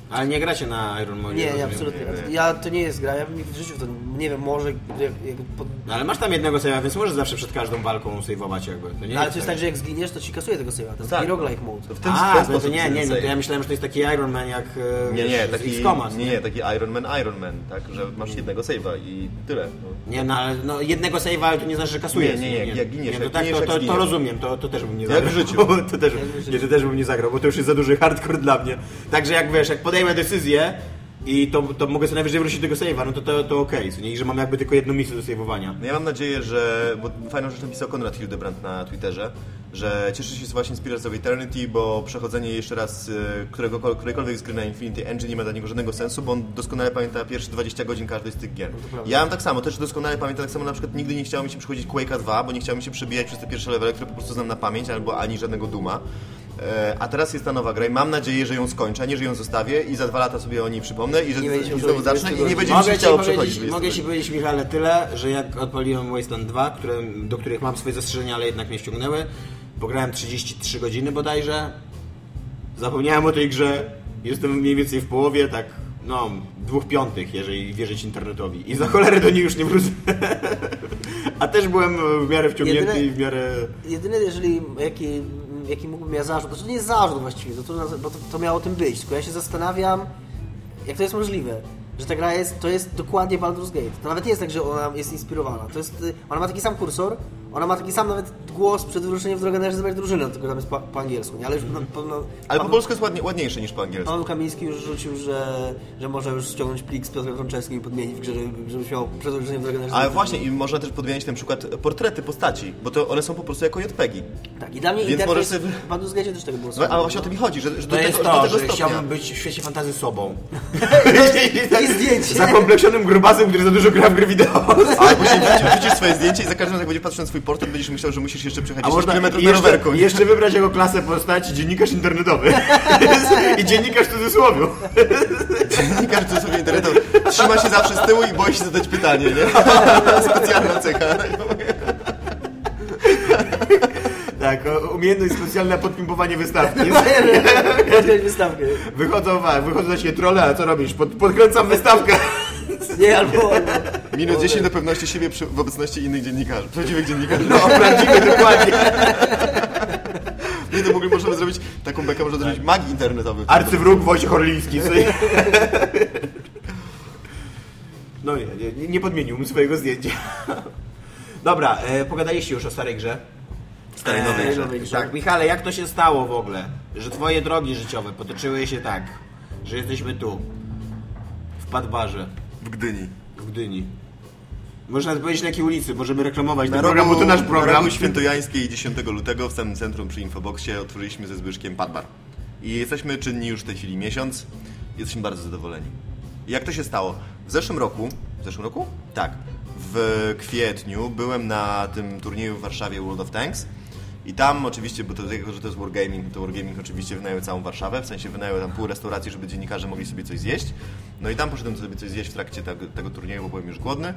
Ale nie gracie na Iron Man. Nie, nie, absolutnie. nie, nie. Ja, to nie jest gra, ja bym nigdy w życiu to, nie wiem, może... Jak, jak pod... No, ale masz tam jednego save'a, więc możesz zawsze przed każdą walką save'ować jakby. To nie Ale to jest tak, że jak zginiesz, to ci kasuje tego save'a, to jest Tak. taki roguelike mode. To w ten, A, ten to, nie, nie, no to ja myślałem, że to jest taki Iron Man jak e, Nie, nie, z taki, X-Comas, nie, nie, taki Iron Man, Iron Man, tak, że masz jednego save'a i tyle. No. Nie, no ale no, jednego save'a, ale to nie znaczy, że kasujesz. Nie, nie, nie, jak giniesz, nie, to, jak tak, giniesz, to, jak to, to rozumiem, to, to też bym nie Jak zagrał. w życiu. to też, nie, to też bym nie zagrał, bo to już jest za duży hardcore dla mnie. Także jak wiesz, jak podejmę decyzję i to, to mogę sobie najwyżej wrócić do tego save'a, no to to, to okej, okay, nie? I że mam jakby tylko jedną misję do save'owania. No ja mam nadzieję, że, bo fajną rzecz napisał Konrad Hildebrand na Twitterze, że cieszy się właśnie z Pillars of Eternity, bo przechodzenie jeszcze raz y, którego, którejkolwiek z gry na Infinity Engine nie ma dla niego żadnego sensu, bo on doskonale pamięta pierwsze 20 godzin każdej z tych gier. Ja mam tak samo, też doskonale pamiętam, tak samo na przykład nigdy nie chciało mi się przychodzić Quake'a 2, bo nie chciało mi się przebijać przez te pierwsze levele, które po prostu znam na pamięć, albo ani żadnego Duma. E, A teraz jest ta nowa gra i mam nadzieję, że ją skończę, a nie, że ją zostawię i za dwa lata sobie o niej przypomnę i że Nie będzie się i znowu zacznę i nie będzie mi się chciało przechodzić. mogę ci powiedzieć, Michale, tyle, że jak odpaliłem Wasteland 2, które, do których mam swoje zastrzeżenia, ale jednak mnie ściągnęły, pograłem 33 godziny bodajże, zapomniałem o tej grze, jestem mniej więcej w połowie, tak, no, dwóch piątych, jeżeli wierzyć internetowi. I za cholerę do niej już nie wrócę. A też byłem w miarę wciągnięty Jedyne- i w miarę... Jedyne, jeżeli jaki, jaki mógłbym ja zarzut, to nie jest zarzut właściwie, to, to, bo to, to miało tym być, tylko ja się zastanawiam, jak to jest możliwe, że ta gra jest, to jest dokładnie Baldur's Gate. To nawet nie jest tak, że ona jest inspirowana, to jest, y, ona ma taki sam kursor, ona ma taki sam nawet głos przed wyruszeniem w drogę należy zebrać drużynę, tylko tam jest po, po angielsku, nie? Ale już no, po, no, Ale po polsku jest ładnie, ładniejsze niż po angielsku. Paweł Kamiński już rzucił, że, że może już ściągnąć plik z Piotrem Frączewskim i podmienić w grze, żeby, żebyś miał przed wyruszeniem w drogę należy Ale właśnie, i można też podmieniać na przykład portrety postaci, bo to one są po prostu jako JPEGi. Tak, i dla mnie Więc interfejs możesz w Baldur's Gate też tego było No, ale właśnie o to mi chodzi, że, że do To jest tego, do to, tego że stopnia. chciałbym być w świecie fantazji sobą. I zdjęcie. Zakompleksionym grubasem, który za dużo gra w gry wideo. Albo się wrzucisz, swoje zdjęcie i za każdym razem jak będziesz patrzył na swój portret, będziesz myślał, że musisz jeszcze przejechać A 10 można km i na jeszcze, rowerku. i jeszcze wybrać jako klasę postaci dziennikarz internetowy. I dziennikarz w cudzysłowie. Dziennikarz to sobie internetowy trzyma się zawsze z tyłu i boi się zadać pytanie, nie? Specjalna cecha. Tak, umiejętność specjalna podpimpowanie wystawki. Podjąć wystawkę. Wychodzą, wychodzą na siebie trolle, a co robisz? Pod, podkręcam wystawkę. Nie, albo... Minus 10 do pewności siebie przy, w obecności innych dziennikarzy, prawdziwych dziennikarzy. No, prawdziwy, dokładnie. Nie, to mogli, możemy zrobić taką bekę, można zrobić mag internetowy. Arcywróg Wojciech Orliński. No nie, nie, nie podmieniłbym swojego zdjęcia. Dobra, e, pogadaliście już o starej grze. Starej nowej E, grze. nowej grze. Tak, Michale, jak to się stało w ogóle, że twoje drogi życiowe potoczyły się tak, że jesteśmy tu, w Padbarze, Gdyni. w Gdyni. Można powiedzieć na jakiej ulicy, możemy reklamować Na ten program, bo to nasz Na program. rogu Świętojańskiej 10 lutego w samym centrum przy Infoboxie otworzyliśmy ze Zbyszkiem Padbar. I jesteśmy czynni już w tej chwili miesiąc. Jesteśmy bardzo zadowoleni. I jak to się stało? W zeszłym roku, w zeszłym roku? Tak. W kwietniu byłem na tym turnieju w Warszawie World of Tanks i tam oczywiście, bo to że to jest Wargaming, to Wargaming oczywiście wynajął całą Warszawę, w sensie wynajął tam pół restauracji, żeby dziennikarze mogli sobie coś zjeść. No i tam poszedłem sobie coś zjeść w trakcie tego, tego turnieju, bo byłem już głodny.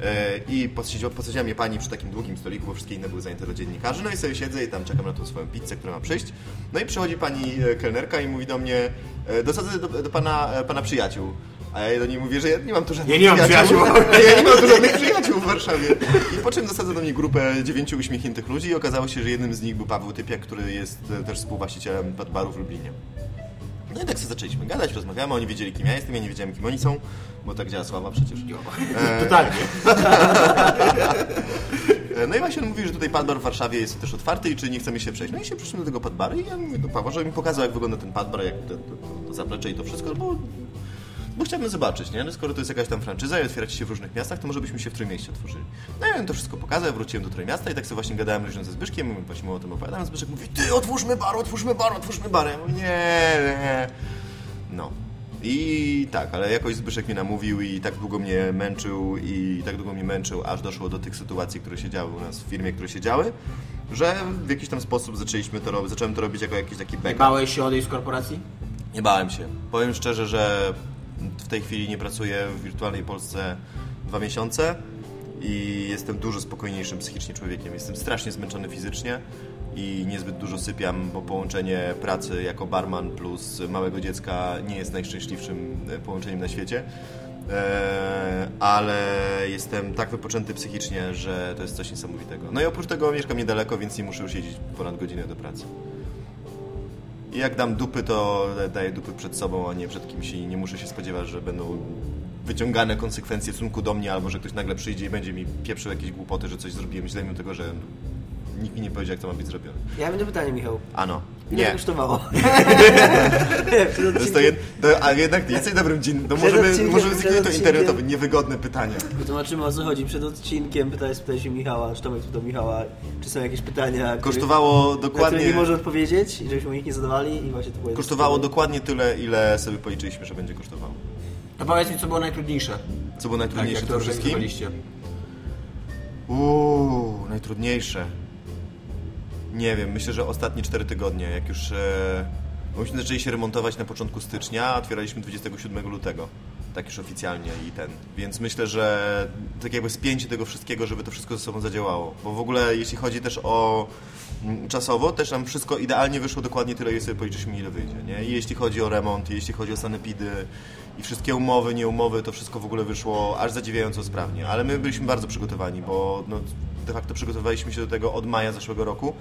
E, I posadziła, posadziła mnie pani przy takim długim stoliku, bo wszystkie inne były zajęte do dziennikarzy. No i sobie siedzę i tam czekam na tą swoją pizzę, która ma przyjść. No i przychodzi pani e, kelnerka i mówi do mnie, e, dosadzę do, do pana, pana przyjaciół. A ja do niej mówię, że ja nie mam tu żadnych Ja nie mam przyjaciół. ja nie mam tu żadnych przyjaciół w Warszawie. I po czym dosadza do mnie grupę dziewięciu uśmiechniętych ludzi i okazało się, że jednym z nich był Paweł Typiak, który jest e, też współwłaścicielem baru w Lublinie. No i tak sobie zaczęliśmy gadać, rozmawiamy, oni wiedzieli kim ja jestem, ja nie wiedziałem kim oni są, bo tak działa sława przecież. Totalnie. E, No i właśnie on mówi, że tutaj padbar w Warszawie jest też otwarty i czy nie chcemy się przejść. No i się przyszliśmy do tego padbaru i ja mówię do Pawła, żeby mi pokazał jak wygląda ten padbar, jak to, to, to zaplecze i to wszystko, bo bo chciałbym zobaczyć, nie? No, skoro to jest jakaś tam franczyza i otwieracie się w różnych miastach, to może byśmy się w Trójmieście otworzyli. No ja im to wszystko pokazał, wróciłem do Trójmiasta i tak sobie właśnie gadałem luźno ze Zbyszkiem, właśnie mu o tym opowiadałem, Zbyszek mówi, ty otwórzmy bar, otwórzmy bar, otwórzmy bar. Ja mówię, nie, nie. No. I tak, ale jakoś Zbyszek mnie namówił i tak długo mnie męczył i tak długo mnie męczył, aż doszło do tych sytuacji, które się działy u nas w firmie, które się działy, że w jakiś tam sposób zaczęliśmy to robić, zacząłem to robić jako jakiś taki Nie backup. bałeś się odejść z korporacji? Nie bałem się. Powiem szczerze, że w tej chwili nie pracuję w wirtualnej Polsce dwa miesiące i jestem dużo spokojniejszym psychicznie człowiekiem. Jestem strasznie zmęczony fizycznie i niezbyt dużo sypiam, bo połączenie pracy jako barman plus małego dziecka nie jest najszczęśliwszym e, połączeniem na świecie. Eee, ale jestem tak wypoczęty psychicznie, że to jest coś niesamowitego. No i oprócz tego mieszkam niedaleko, więc nie muszę już jeździć ponad godzinę do pracy. I jak dam dupy, to daję dupy przed sobą, a nie przed kimś i nie muszę się spodziewać, że będą wyciągane konsekwencje w stosunku do mnie, albo że ktoś nagle przyjdzie i będzie mi pieprzył jakieś głupoty, że coś zrobiłem źle, mimo tego, że nikt mi nie powiedział, jak to ma być zrobione. Ja mam jedno pytanie, Michał. Ano. Ile Nie. kosztowało? To jest to jed... to, a jednak nie jesteś dobrym dzień. No możemy, możemy zmienić to internetowe, niewygodne pytanie. Wytłumaczymy o co chodzi. Przed odcinkiem pytałeś, spytałeś się Michała, czy Tomek spytał Michała, czy są jakieś pytania, których- Kosztowało na które dokładnie... nie może odpowiedzieć i żebyśmy ich nie zadawali i właśnie to Kosztowało dokładnie tyle, ile sobie policzyliśmy, że będzie kosztowało. To powiedz mi, co było najtrudniejsze. Co było najtrudniejsze jak w to wszystkim? Uuu, najtrudniejsze. Nie wiem, myślę, że ostatnie 4 tygodnie, jak już... E, myśmy zaczęli się remontować na początku stycznia, a otwieraliśmy 27 lutego. Tak już oficjalnie i ten. Więc myślę, że tak jakby spięcie tego wszystkiego, żeby to wszystko ze sobą zadziałało. Bo w ogóle jeśli chodzi też o mm, czasowo, też nam wszystko idealnie wyszło dokładnie tyle, ile sobie policzyliśmy, ile wyjdzie. Nie? I jeśli chodzi o remont, i jeśli chodzi o sanepidy, i wszystkie umowy, nie umowy, to wszystko w ogóle wyszło aż zadziwiająco sprawnie. Ale my byliśmy bardzo przygotowani, bo no, de facto przygotowaliśmy się do tego od maja zeszłego roku,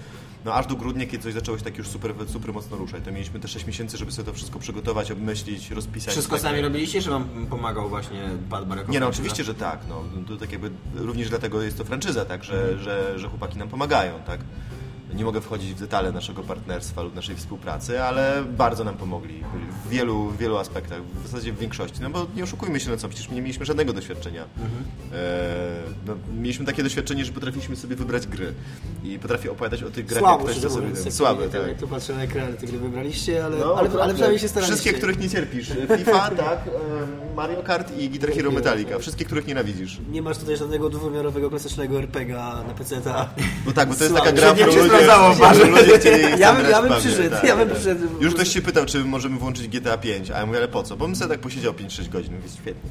no aż do grudnia, kiedy coś zaczęło się tak już super, super mocno ruszać. To mieliśmy te 6 miesięcy, żeby sobie to wszystko przygotować, obmyślić, rozpisać. Wszystko tak sami robiliście, czy wam pomagał właśnie Pat Barek? Nie no, oczywiście, że tak. No, to tak jakby również dlatego jest to franczyza, tak, że, że, że chłopaki nam pomagają, tak. Nie mogę wchodzić w detale naszego partnerstwa lub naszej współpracy, ale bardzo nam pomogli w wielu, w wielu aspektach, w zasadzie w większości. No bo nie oszukujmy się, no co, przecież my nie mieliśmy żadnego doświadczenia. E, no, mieliśmy takie doświadczenie, że potrafiliśmy sobie wybrać gry i potrafię opowiadać o tych grach, Słabo, jak ktoś to sobie... tak. Jak tu patrzę na ekrany, te gry wybraliście, ale, No, ale, ale przynajmniej się staraliście. Wszystkie, których nie cierpisz. FIFA, tak, em, Mario Kart i Guitar Hero Metallica. Wszystkie, których nienawidzisz. Nie masz tutaj żadnego dwuwymiarowego, klasycznego RPGa na PC-ta. No tak, bo to jest taka gra, którą ludzie, ludzie chcieli Ja bym, ja bym przyszedł, tak, ja bym tak. przyszedł. Już ktoś się pytał, czy możemy włączyć GTA 5, a ja mówię, ale po co? Bo bym sobie tak posiedział 5-6 godzin, mówię, świetnie.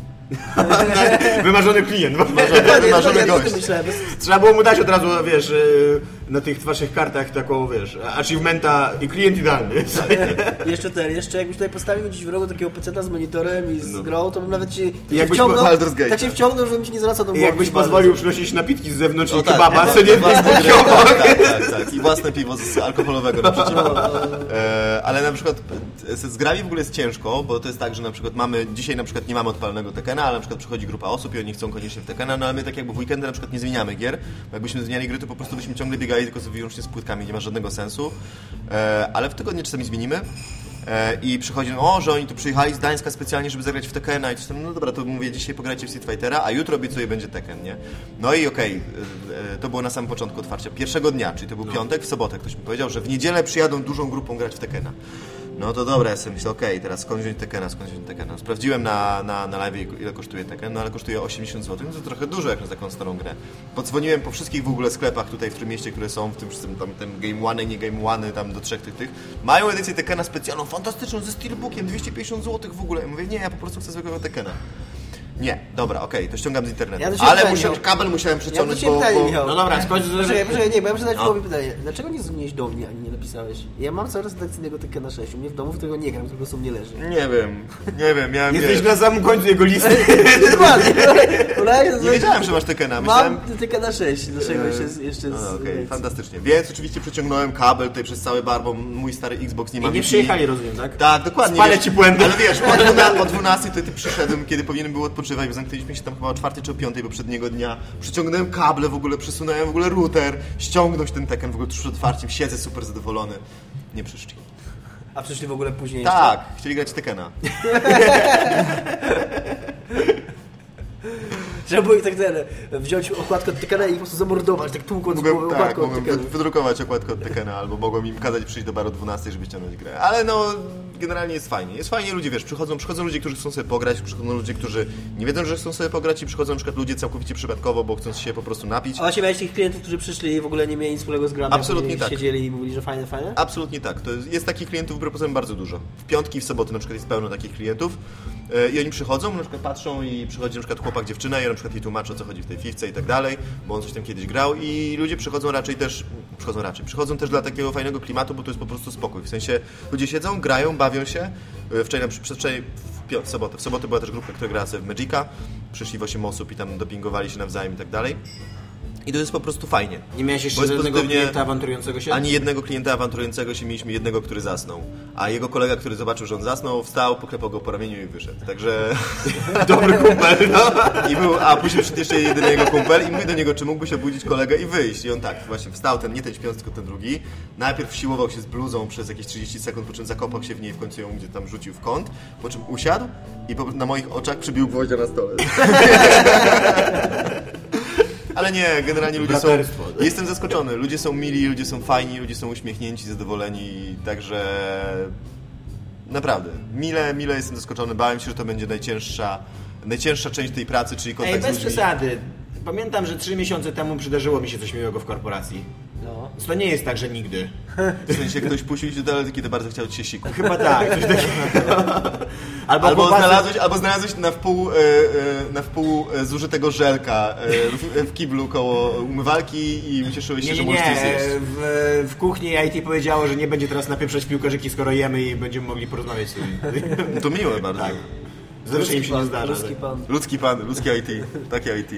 Wymarzony klient. Wymarzony, wymarzony gość. myślałem, Trzeba było mu dać od razu, wiesz, yy, na tych waszych kartach taką, wiesz, achievementa i klient idealny. Jeszcze ten, jeszcze jakbyś tutaj postawił gdzieś w rogu takiego peceta z monitorem i z No. grą, to bym nawet ci tak jakbyś wciągnął, po tak cię tak. wciągnął, żebym ci nie zwracał do I głowy. jakbyś pozwolił przynosić napitki z zewnątrz i O, tak, kebaba, tak, nie gry, tak, tak, tak. I własne piwo z alkoholowego naprzeciwko. E, ale na przykład e, z, grami w ogóle jest ciężko, bo to jest tak, że na przykład mamy, dzisiaj na przykład nie mamy odpalonego Tekena, ale na przykład przychodzi grupa osób i oni chcą koniecznie w Tekena, no ale my tak jakby w weekendy na przykład nie zmieniamy gier, bo jakbyśmy zmieniali gry, to po prostu byśmy ciągle biegali tylko z- wyłącznie z płytkami, nie ma żadnego sensu. E, ale w tygodniu czasami zmienimy. E, I przychodzi, o, że oni tu przyjechali z Gdańska specjalnie, żeby zagrać w Tekena i coś tam, no dobra, to mówię, dzisiaj pograjcie w Street Fightera, a jutro obiecuję będzie Tekken, nie? No i okej, e, e, to było na samym początku otwarcia. Pierwszego dnia, czyli to był piątek, w sobotę ktoś mi powiedział, że w niedzielę przyjadą dużą grupą grać w Tekkena. No to dobra, ja sobie myślę, okej, teraz skąd wziąć Tekkena, skąd wziąć Tekkena. Sprawdziłem na, na, na live, ile kosztuje Tekken, no ale kosztuje 80 zł, no to trochę dużo jak na taką starą grę. Podzwoniłem po wszystkich w ogóle sklepach tutaj w tym mieście, które są, w tym wszystkim tam, tym Game One, nie Game One, tam do trzech tych tych. Mają edycję Tekkena specjalną, fantastyczną, ze steelbookiem, 250 zł w ogóle. Ja mówię, nie, ja po prostu chcę zwykłego Tekkena. Nie, dobra, okej, to ściągam z internetu. Ja ale Michał. kabel musiałem Ja do przeciągnąć, ciebie bo, pytanie, bo... No dobra, skończ. Poczekaj, poczekaj, nie, bo ja muszę zadać No. pytanie. Dlaczego nie dzwoniłeś do mnie, ani nie napisałeś? Ja mam cały redakcyjnego Tekkena 6. U mnie w domu, w którego nie gram, tylko sobie nie leży. Nie wiem, nie wiem, miałem... Jesteś wiesz, na samym końcu jego listy. Dokładnie. Nie wiedziałem, że masz Tekkena, myślałem... Mam Tekkena 6, dlaczego jeszcze, jeszcze No, z... okej, fantastycznie. Więc oczywiście przeciągnąłem kabel tutaj przez cały bar, bo mój stary Xbox nie ma I nie przyjechali, rozumiem, tak? Tak, dokładnie. Spalę wiesz, ci błędy. Ale wiesz, o 12, o 12 to ty przyszedłem, kiedy powinien był odpoczywać, bo zamknęliśmy się tam chyba o 4 czy o 5 poprzedniego dnia. Przyciągnąłem kable w ogóle, przesunąłem w ogóle router, ściągnąć ten Tekken w ogóle tuż przed otwarciem, siedzę super zadowolony. Nie przyszli. A przyszli w ogóle później Tak, chcieli grać Tekena. Trzeba było ich tak ten, wziąć okładkę od Tekena i po prostu zamordować, tak tłukąc Mogłem, tak, okładką od mogłem Tekena. wy- wydrukować okładkę od Tekena, albo mogłem im kazać przyjść do baru o 12, żeby ściągnąć grę. Ale no, generalnie jest fajnie. Jest fajnie, ludzie, wiesz, przychodzą, przychodzą ludzie, którzy chcą sobie pograć, przychodzą ludzie, którzy nie wiedzą, że chcą sobie pograć i przychodzą na przykład ludzie całkowicie przypadkowo, bo chcą się po prostu napić. A właśnie miałeś tych klientów, którzy przyszli i w ogóle nie mieli nic wspólnego z grami, Absolutnie tak. siedzieli i mówili, że fajne, fajne? Absolutnie tak. To jest, jest takich klientów, propozycji bardzo dużo. W piątki i w soboty na przykład jest pełno takich klientów i oni przychodzą, na przykład patrzą i przychodzi na przykład chłopak, dziewczyna i ja na przykład jej tłumaczę o co chodzi w tej fifce i tak dalej, bo on coś tam kiedyś grał i ludzie przychodzą raczej też, przychodzą raczej, przychodzą też dla takiego fajnego klimatu, bo to jest po prostu spokój. W sensie ludzie siedzą, grają, bawią się. E, Wczoraj, przedwczoraj w, w sobotę, w sobotę była też grupka, która grała sobie w Magica, przyszli w 8 osób i tam dopingowali się nawzajem i tak dalej. I to jest po prostu fajnie. Nie miałeś jeszcze żadnego klienta awanturującego się? Ani jednego klienta awanturującego się mieliśmy jednego, który zasnął. A jego kolega, który zobaczył, że on zasnął, wstał, poklepał go po ramieniu i wyszedł. Także dobry kumpel. No. I był, a później przyszedł jeszcze jedyny jego kumpel i mówi do niego, czy mógłbyś obudzić kolegę i wyjść. I on tak, właśnie wstał, ten nie ten śpiący, tylko ten drugi. Najpierw siłował się z bluzą przez jakieś 30 sekund, po czym zakopał się w niej, w końcu ją gdzie tam rzucił w kąt, po czym usiadł i po, na moich oczach przybił gwoździa na stole. Ale nie, generalnie ludzie są... Braterstwo. Jestem zaskoczony. Ludzie są mili, ludzie są fajni, ludzie są uśmiechnięci, zadowoleni, także... Naprawdę. Mile, mile jestem zaskoczony. Bałem się, że to będzie najcięższa, najcięższa część tej pracy, czyli Ej, kontakt z bez ludźmi. przesady. Pamiętam, że trzy miesiące temu przydarzyło mi się coś miłego w korporacji. No. To nie jest tak, że nigdy. W sensie ktoś puścił cię do toalety, kiedy bardzo chciał ci się siku. Chyba tak, coś takiego. Albo, Albo znalazłeś, albo znalazłeś na wpół, e, e, na wpół e, zużytego żelka e, w, w kiblu koło umywalki i cieszyłeś się, Nie, że nie, możesz coś nie. zjeść. W, w kuchni IT powiedziało, że nie będzie teraz napieprzać piłkarzyki, skoro jemy i będziemy mogli porozmawiać z nimi. To miłe bardzo. Tak. Zawsze im się nie zdarza. Ruski pan. Ludzki pan, ludzkie IT, takie IT.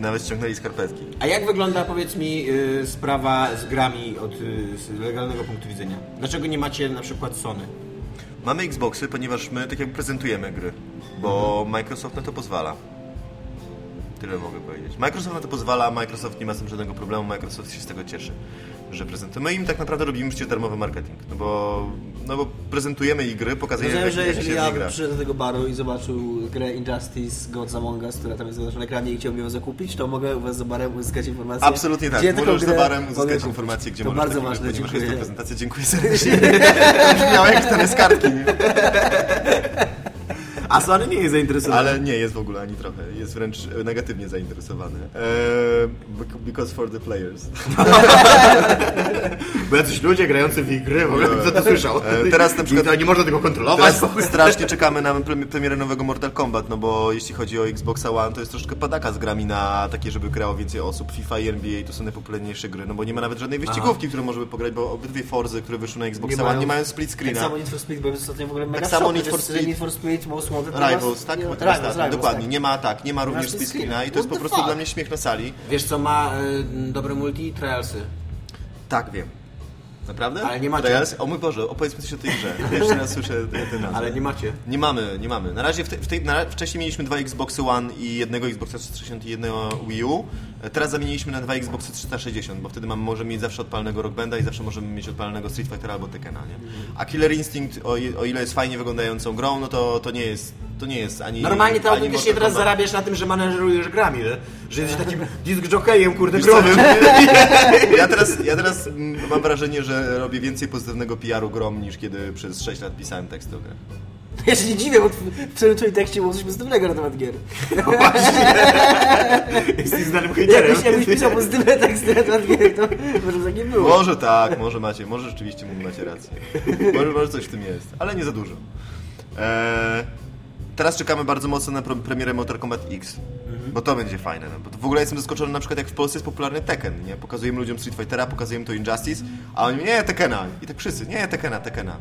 Nawet ściągnęli skarpetki. A jak wygląda, powiedz mi, y, sprawa z grami od y, z legalnego punktu widzenia? Dlaczego nie macie na przykład Sony? Mamy Xboxy, ponieważ my tak jakby prezentujemy gry, bo Microsoft na to pozwala. Tyle mogę powiedzieć. Microsoft na to pozwala, Microsoft nie ma z tym żadnego problemu, Microsoft się z tego cieszy, że prezentujemy. My im tak naprawdę robimy przecież darmowy marketing, no bo, no bo prezentujemy ich gry, pokazujemy Rozumiem, że jak jeżeli ja gra. przyszedł do tego baru i zobaczył grę Injustice Gods Among Us, która tam jest na ekranie i chciałbym ją zakupić, to mogę u was za barem uzyskać informację. Absolutnie tak. gdzie Możesz za barem uzyskać kupić. informacje, gdzie to możesz bardzo takie ważne, ponieważ jest to dziękuję. prezentacja. Dziękuję serdecznie. Brzmiała jak ten z kartki. A Sony nie jest zainteresowany. Ale nie jest w ogóle ani trochę. Jest wręcz e, negatywnie zainteresowany. Eee, bec- because for the players. Bo jacyś ludzie grający w ich gry, w ogóle kto to słyszał? E, teraz na przykład- nie można tego kontrolować. Strasznie czekamy na pre- premierę nowego Mortal Kombat, no bo jeśli chodzi o Xboxa One, to jest troszkę padaka z grami na takie, żeby grało więcej osób. FIFA i NBA to są najpopularniejsze gry, no bo nie ma nawet żadnej wyścigówki, którą możemy pograć, bo obydwie Forzy, które wyszły na Xboxa Nie One, mają- nie mają split Tak screena. samo Need for Speed, bo jest ostatnio w ogóle mega samo Need że for jest- Speed. Need for Speed Most Rivals, tak? Rivals, tak, Rivals, dokładnie. tak. Nie ma tak, nie ma również split screena i to jest po prostu fuck? dla mnie śmiech na sali. Wiesz co ma y, dobre multi? Trialsy. Tak, wiem. Naprawdę? Ale nie macie. Trials? O mój Boże, opowiedzmy coś o tej grze. Pierwszy raz słyszę te, te nazwy. Ale nie macie. Nie mamy, nie mamy. Na razie w te, w tej, na, wcześniej mieliśmy dwa Xboxy One i jednego Xboxa 360 i jednego Wii U. Teraz zamieniliśmy na dwa Xboxy 360, bo wtedy mamy, możemy mieć zawsze odpalnego Rock Banda i zawsze możemy mieć odpalnego Street Fightera albo Tekkena, nie? A Killer Instinct, o, o ile jest fajnie wyglądającą grą, no to, to nie jest, to nie jest ani Normalnie to autentycznie teraz Kombat. zarabiasz na tym, że manażerujesz grami, że, że jesteś takim disc jockeyem, kurde, growym. Ja teraz, ja teraz mam wrażenie, że robię więcej pozytywnego PR-u grom niż kiedy przez 6 lat pisałem tekst do gry. Ja się nie dziwię, bo w twoim tekście było coś pozytywnego na temat gier. Jesteś znanym hejterem. Jakbyś, jakbyś pisał pozytywne teksty na temat gier, to może tak nie było. Może tak, może macie, może rzeczywiście macie rację. Może, może coś w tym jest, ale nie za dużo. Eee, teraz czekamy bardzo mocno na premierę Mortal Kombat X, bo to będzie fajne. No, bo w ogóle jestem zaskoczony na przykład jak w Polsce jest popularny Tekken, nie? Pokazujemy ludziom Street Fightera, pokazujemy to Injustice, a oni nie, Tekkena. I tak wszyscy, nie, Tekkena, Tekkena.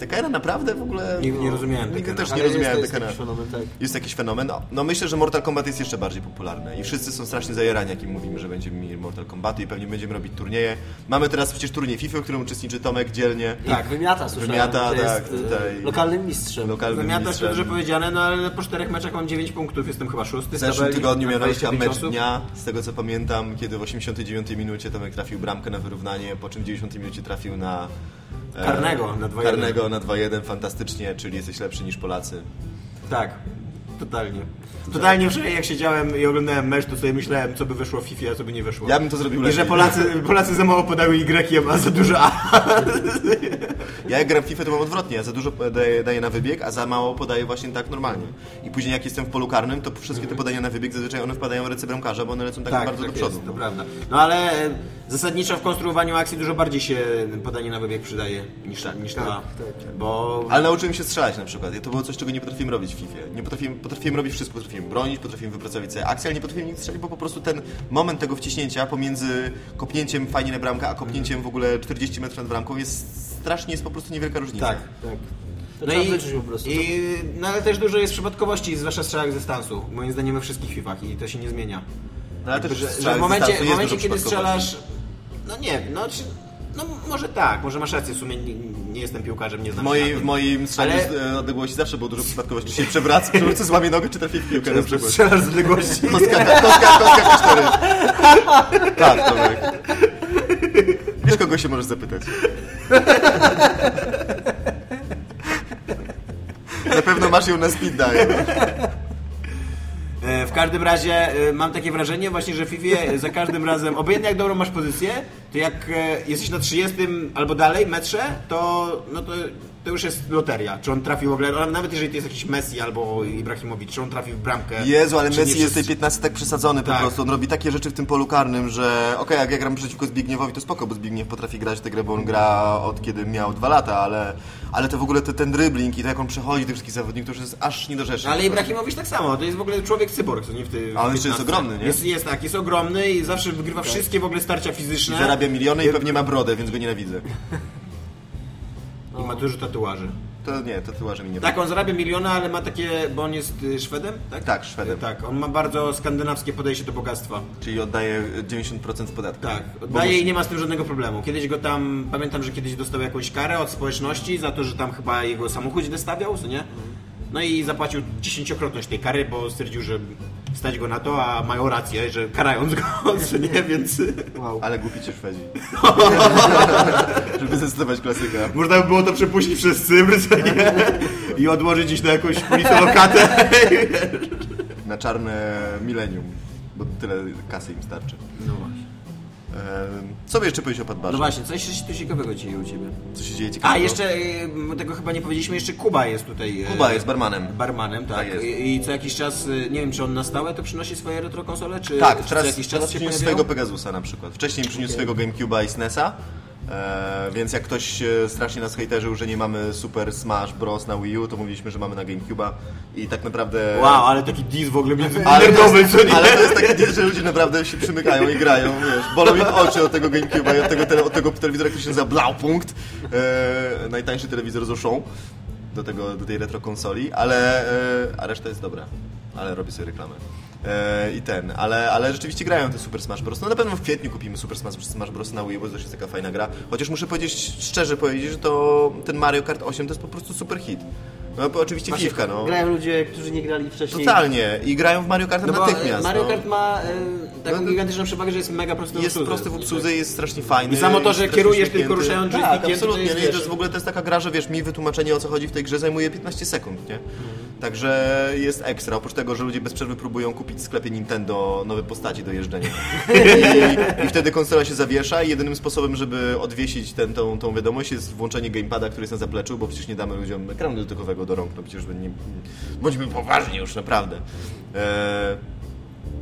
Tekkena naprawdę w ogóle? Nie- nie rozumiałem Nigdy też nie jest- rozumiałem to jest jakiś fenomen, tak. Jest jakiś fenomen. No, no myślę, że Mortal Kombat jest jeszcze bardziej popularny i wszyscy są strasznie zajarani, jak im mówimy, że będziemy mieli Mortal Kombat i pewnie będziemy robić turnieje. Mamy teraz przecież turniej FIFA, w którym uczestniczy Tomek dzielnie. Tak, wymiata, słyszałem, Wymiata, tak, jest e, tutaj. lokalnym mistrzem. Lokalnym Zamiatasz mistrzem. dobrze powiedziane, no ale po czterech meczach mam 9 punktów, jestem chyba szósty W zeszłym tygodniu chyba 25 mecz osób. dnia, z tego co pamiętam, kiedy w 89 minucie Tomek trafił bramkę na wyrównanie, po czym w 90 minucie trafił na Karnego na 2-1. Karnego na 2-1, fantastycznie, czyli jesteś lepszy niż Polacy. Tak, totalnie. Totalnie wczoraj jak siedziałem i oglądałem mecz, to sobie myślałem, co by wyszło w FIFA, a co by nie wyszło. Ja bym to zrobił I lepiej. że Polacy, Polacy za mało podały Y, a za dużo A. Ja jak gram w FIFA to mam odwrotnie, ja za dużo daję, daję na wybieg, a za mało podaję właśnie tak normalnie. I później jak jestem w polu karnym, to wszystkie te podania na wybieg zazwyczaj one wpadają w ręce bramkarza, bo one lecą tak, bardzo do przodu. Jest, to prawda. No ale e, zasadniczo w konstruowaniu akcji dużo bardziej się podanie na wybieg przydaje niż, niż Tak, ta. tak. Bo Ale nauczyłem się strzelać na przykład. I to było coś, czego nie potrafiłem robić w FIFA. Nie potrafiłem, potrafiłem robić wszystko. Potrafiłem bronić, potrafiłem wypracować sobie akcję, ale nie potrafiłem nic strzelić, bo po prostu ten moment tego wciśnięcia pomiędzy kopnięciem fajnie na bramkę, a kopnięciem w ogóle 40 metrów nad bramką jest strasznie, jest po prostu niewielka różnica. tak. Tak. To No i, wyczuć po prostu. i, no ale też dużo jest przypadkowości, zwłaszcza strzałek z dystansu. Moim zdaniem we wszystkich FIFach i to się nie zmienia. No, ale też że, że w momencie, w momencie kiedy strzelasz. No nie, no, czy, no może tak, może masz rację, w sumie nie, nie jestem piłkarzem, nie znam się mojej, w moim strzale Ale- z e, odległości zawsze było dużo przypadkowości. Czy się przewraca, czy złamie nogę, czy trafi w piłkę na przykład. Strzelasz z odległości. Kostka, kostka, kostka cztery. Tak, Tomek. Wiesz, kogo się możesz zapytać? Na pewno masz ją na speed dial. W każdym razie e, mam takie wrażenie właśnie, że w FIFA za każdym razem, obojętnie jak dobrą masz pozycję, to jak e, jesteś na 30 albo dalej metrze, to, no to, to już jest loteria. Czy on trafił w ogóle, nawet jeżeli to jest jakiś Messi albo Ibrahimowicz, czy on trafił w bramkę. Jezu, ale Messi jest tej wszyscy- 15 tak przesadzony po Tak. prostu. On robi takie rzeczy w tym polu karnym, że okej, jak ja gram przeciwko Zbigniewowi, to spoko, bo Zbigniew potrafi grać tę grę, bo on gra od kiedy miał dwa lata, ale, ale to w ogóle te, ten dribbling i to jak on przechodzi tych wszystkich zawodników, to już jest aż nie do rzeczy. Ale Ibrahimowicz tak samo, to jest w ogóle człowiek cyborg, co nie w tym. A on jeszcze jest ogromny, nie? Jest, jest tak, jest ogromny i zawsze wygrywa wszystkie w ogóle starcia I fizyczne. zarabia miliony i pewnie ma brodę, więc go nienawidzę. I ma dużo tatuaży. To nie, tatuaże mi nie Tak, on zarabia miliony, ale ma takie, bo on jest y, Szwedem, tak? Tak, Szwedem. Tak, on ma bardzo skandynawskie podejście do bogactwa. Czyli oddaje 90% w podatku. Tak, oddaje i nie ma z tym żadnego problemu. Kiedyś go tam, pamiętam, że kiedyś dostał jakąś karę od społeczności za to, że tam chyba jego samochód źle stawiał, co nie? No i zapłacił dziesięciokrotność tej kary, bo stwierdził, że stać go na to, a mają rację, że karając go, co nie, więc Wow. Ale głupi cię Szwedzi. Żeby zdecydować klasyka. można by było to przepuścić przez Cypr, co nie? I odłożyć gdzieś na jakąś policjolokatę. Na czarne milenium. Bo tyle kasy im starczy. No właśnie. Co by jeszcze powiedzieć o Padbarze? No właśnie, coś jeszcze tu ciekawego dzieje u Ciebie. Co się dzieje ciekawego? A, jeszcze, tego chyba nie powiedzieliśmy, jeszcze Kuba jest tutaj. y, Kuba jest barmanem. Barmanem, tak. Tak. I, co jakiś czas, y, nie wiem czy on na stałe to przynosi swoje retrokonsole, czy, Tak, czy teraz, co jakiś teraz czas się przyniósł swojego Pegasusa na przykład. Wcześniej przyniósł swojego GameCube'a i SNESa. E, więc jak ktoś e, strasznie nas hejterzył, że nie mamy Super Smash Bros. na Wii U, to mówiliśmy, że mamy na GameCube'a i tak naprawdę... Wow, ale taki dis w ogóle między Ale to, nerdowy, co nie? ale to jest taki deal, że ludzie naprawdę się przymykają i grają, wiesz, bolą im oczy od tego GameCube'a i od tego, od tego telewizora, który się nazywa Blaupunkt, e, najtańszy telewizor z Auchan, do, tego, do tej retro konsoli, ale e, a reszta jest dobra, ale robię sobie reklamę. E, I ten, ale, ale rzeczywiście grają te Super Smash Bros. No na pewno w kwietniu kupimy Super Smash, Smash Bros. na Wii, bo to jest taka fajna gra. Chociaż muszę powiedzieć, szczerze powiedzieć, że to ten Mario Kart 8 to jest po prostu super hit. No bo oczywiście Właśnie no. Grają ludzie, którzy nie grali wcześniej. Totalnie. I grają w Mario Kart No natychmiast. Mario no. Kart ma y, taką No to- gigantyczną przewagę, że jest mega prosty w Jest obsłudze. prosty w obsłudze, jest strasznie fajny. I samo to, że kierujesz tylko ruszając Tak, joystickiem, to absolutnie. jest, to jest w ogóle to jest taka gra, że wiesz, mi wytłumaczenie o co chodzi w tej grze zajmuje 15 sekund, nie? Także jest ekstra. Oprócz tego, że ludzie bez przerwy próbują kupić w sklepie Nintendo nowe postaci do jeżdżenia. I, I wtedy konsola się zawiesza i jedynym sposobem, żeby odwiesić ten, tą, tą wiadomość jest włączenie gamepada, który jest na zapleczu, bo przecież nie damy ludziom ekranu dotykowego do rąk. No przecież nie, bądźmy poważni już, naprawdę. Eee,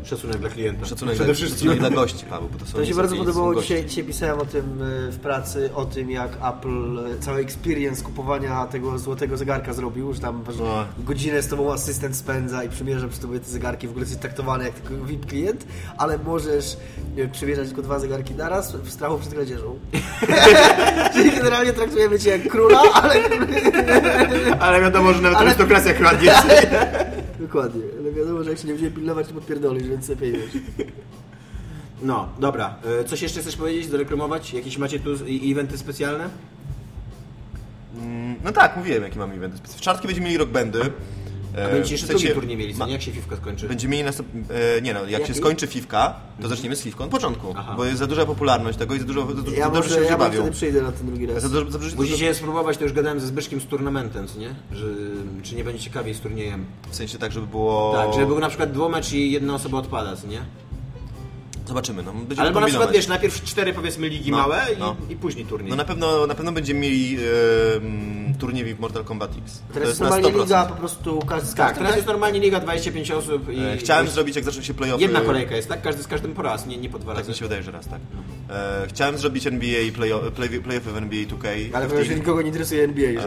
Szacunek dla klienta. szacunek, Przede dla, wszystkim. szacunek dla gości, Paweł, bo to są To mi się bardzo podobało, dzisiaj, dzisiaj pisałem o tym e, w pracy, o tym jak Apple e, cały experience kupowania tego złotego zegarka zrobił, że tam No. godzinę z tobą asystent spędza i przymierza przy tobie te zegarki, w ogóle jesteś traktowany jak tylko VIP klient, ale możesz przymierzać tylko dwa zegarki naraz w strachu przed kradzieżą. Czyli generalnie traktujemy cię jak króla, ale... Ale wiadomo, że nawet Ale- arystokracja kradnie. Dokładnie, ale wiadomo, że jak się nie będzie pilnować, to podpierdolisz, więc lepiej wiesz. No, dobra. Y, Coś jeszcze chcesz powiedzieć, zareklamować? Jakieś macie tu eventy specjalne? Mm, No tak, mówiłem, jaki mamy eventy. W czwartki będziemy mieli rock bandy. E, A będziecie jeszcze drugi turniej mieli, co nie? Jak się Fifka skończy? Będziemy mieli następ... e, nie no, jak się skończy Fifka, to zaczniemy z Fifką od początku, Aha. bo jest za duża popularność tego i za dużo, za, dużo- Ja za dobrze może, się ja bawią. wtedy przyjdę na ten drugi raz. Za dużo, za dużo, Musicie spróbować, to już gadałem ze Zbyszkiem z turnamentem, co nie? Że, czy nie będzie ciekawiej z turniejem. w sensie tak, żeby było... Tak, żeby był na przykład dwomecz i jedna osoba odpada, co nie? Zobaczymy, no. Będziemy Albo na przykład, wiesz, najpierw cztery powiedzmy ligi No, małe i, no. i później turniej. No na pewno, na pewno będziemy mieli e, mm, turniej w Mortal Kombat X. Teraz jest na normalnie 100%. liga, po prostu każdy z tak, każdym, teraz jest normalnie liga 25 osób i... E, Chciałem i- zrobić, jak zaczną się playoffy... Jedna kolejka jest, tak? Każdy z każdym po raz, nie, nie po dwa Tak razy. mi się wydaje, że raz, tak. E, chciałem zrobić NBA i play, play, playoffy w NBA 2K. Ale tych- nikogo nie interesuje NBA. I E,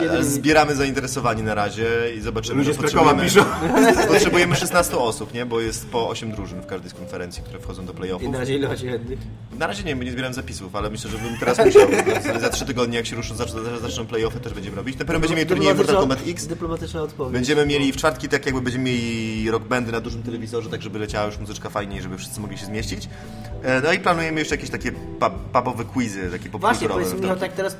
jedynymi. Zbieramy zainteresowani na razie i zobaczymy. Ludzie z Krakowa potrzebujemy, potrzebujemy 16 osób, nie? Bo jest po 8 drużyn w każdej z konferencji, które wchodzą do I playoffów. na razie ile macie chętnych? Na razie nie, bo nie zbieram zapisów, ale myślę, że bym teraz musiał. za- za 3 tygodnie, jak się ruszą, zaczną, zaczną playoffy, też będziemy robić. Na pewno będziemy mieli turniej Mortal Kombat X. Dyplomatyczna odpowiedź. Będziemy mieli w czwartki, tak jakby będziemy mieli rock bandy na dużym telewizorze, tak żeby leciała już muzyczka fajniej, żeby wszyscy mogli się zmieścić. E, No i planujemy jeszcze jakieś takie pub, pubowe quizy, takie Właśnie, popkulturowe. powiedz mi, tak teraz,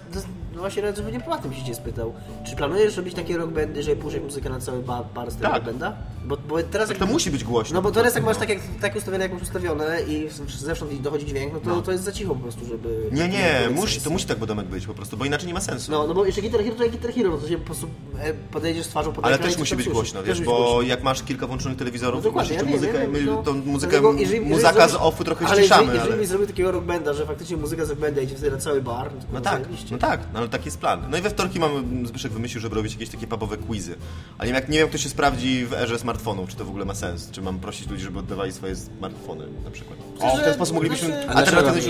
no właśnie zupełnie prywatnym się cię spytał. Czy planujesz robić takie rock bandy, żeby puszczać muzykę na cały bar, bar z tego Tak. banda? Bo, bo teraz Tak jak... to musi być głośno. No bo teraz jak masz no. tak, jak, tak ustawione, jak masz ustawione i zewsząd dochodzi dźwięk, no to, to jest za cicho po prostu, żeby... Nie, nie, musi, to musi tak budomek być po prostu, bo inaczej nie ma sensu. No, no bo jeszcze Guitar Hero to jak Guitar Hero, no to się po prostu e, podejdziesz z twarzą pod Ale też musi być głośno, wiesz, bo głośno. jak masz kilka włączonych telewizorów, No masz jeszcze ja muzykę, wiem, my no. tą muzykę, Dlatego jeżeli- jeżeli muzaka z zrobisz- offu trochę ale ściszamy, jeżeli, ale... jeżeli zrobił takiego rock banda, że faktycznie muzyka z rock banda idzie wtedy na cały bar, no, No tak, zajebiście. no tak, no ale taki jest plan. No i we wtorki mamy, Zbyszek wymyślił, żeby robić jakieś takie pubowe quizy. Ale nie wiem, jak, nie wiem, jak to się sprawdzi w erze smartfonów, czy to w ogóle ma sens. Czy mam prosić ludzi, żeby oddawali swoje smartfony na przykład. O, w ten sposób moglibyśmy znaczy- A nie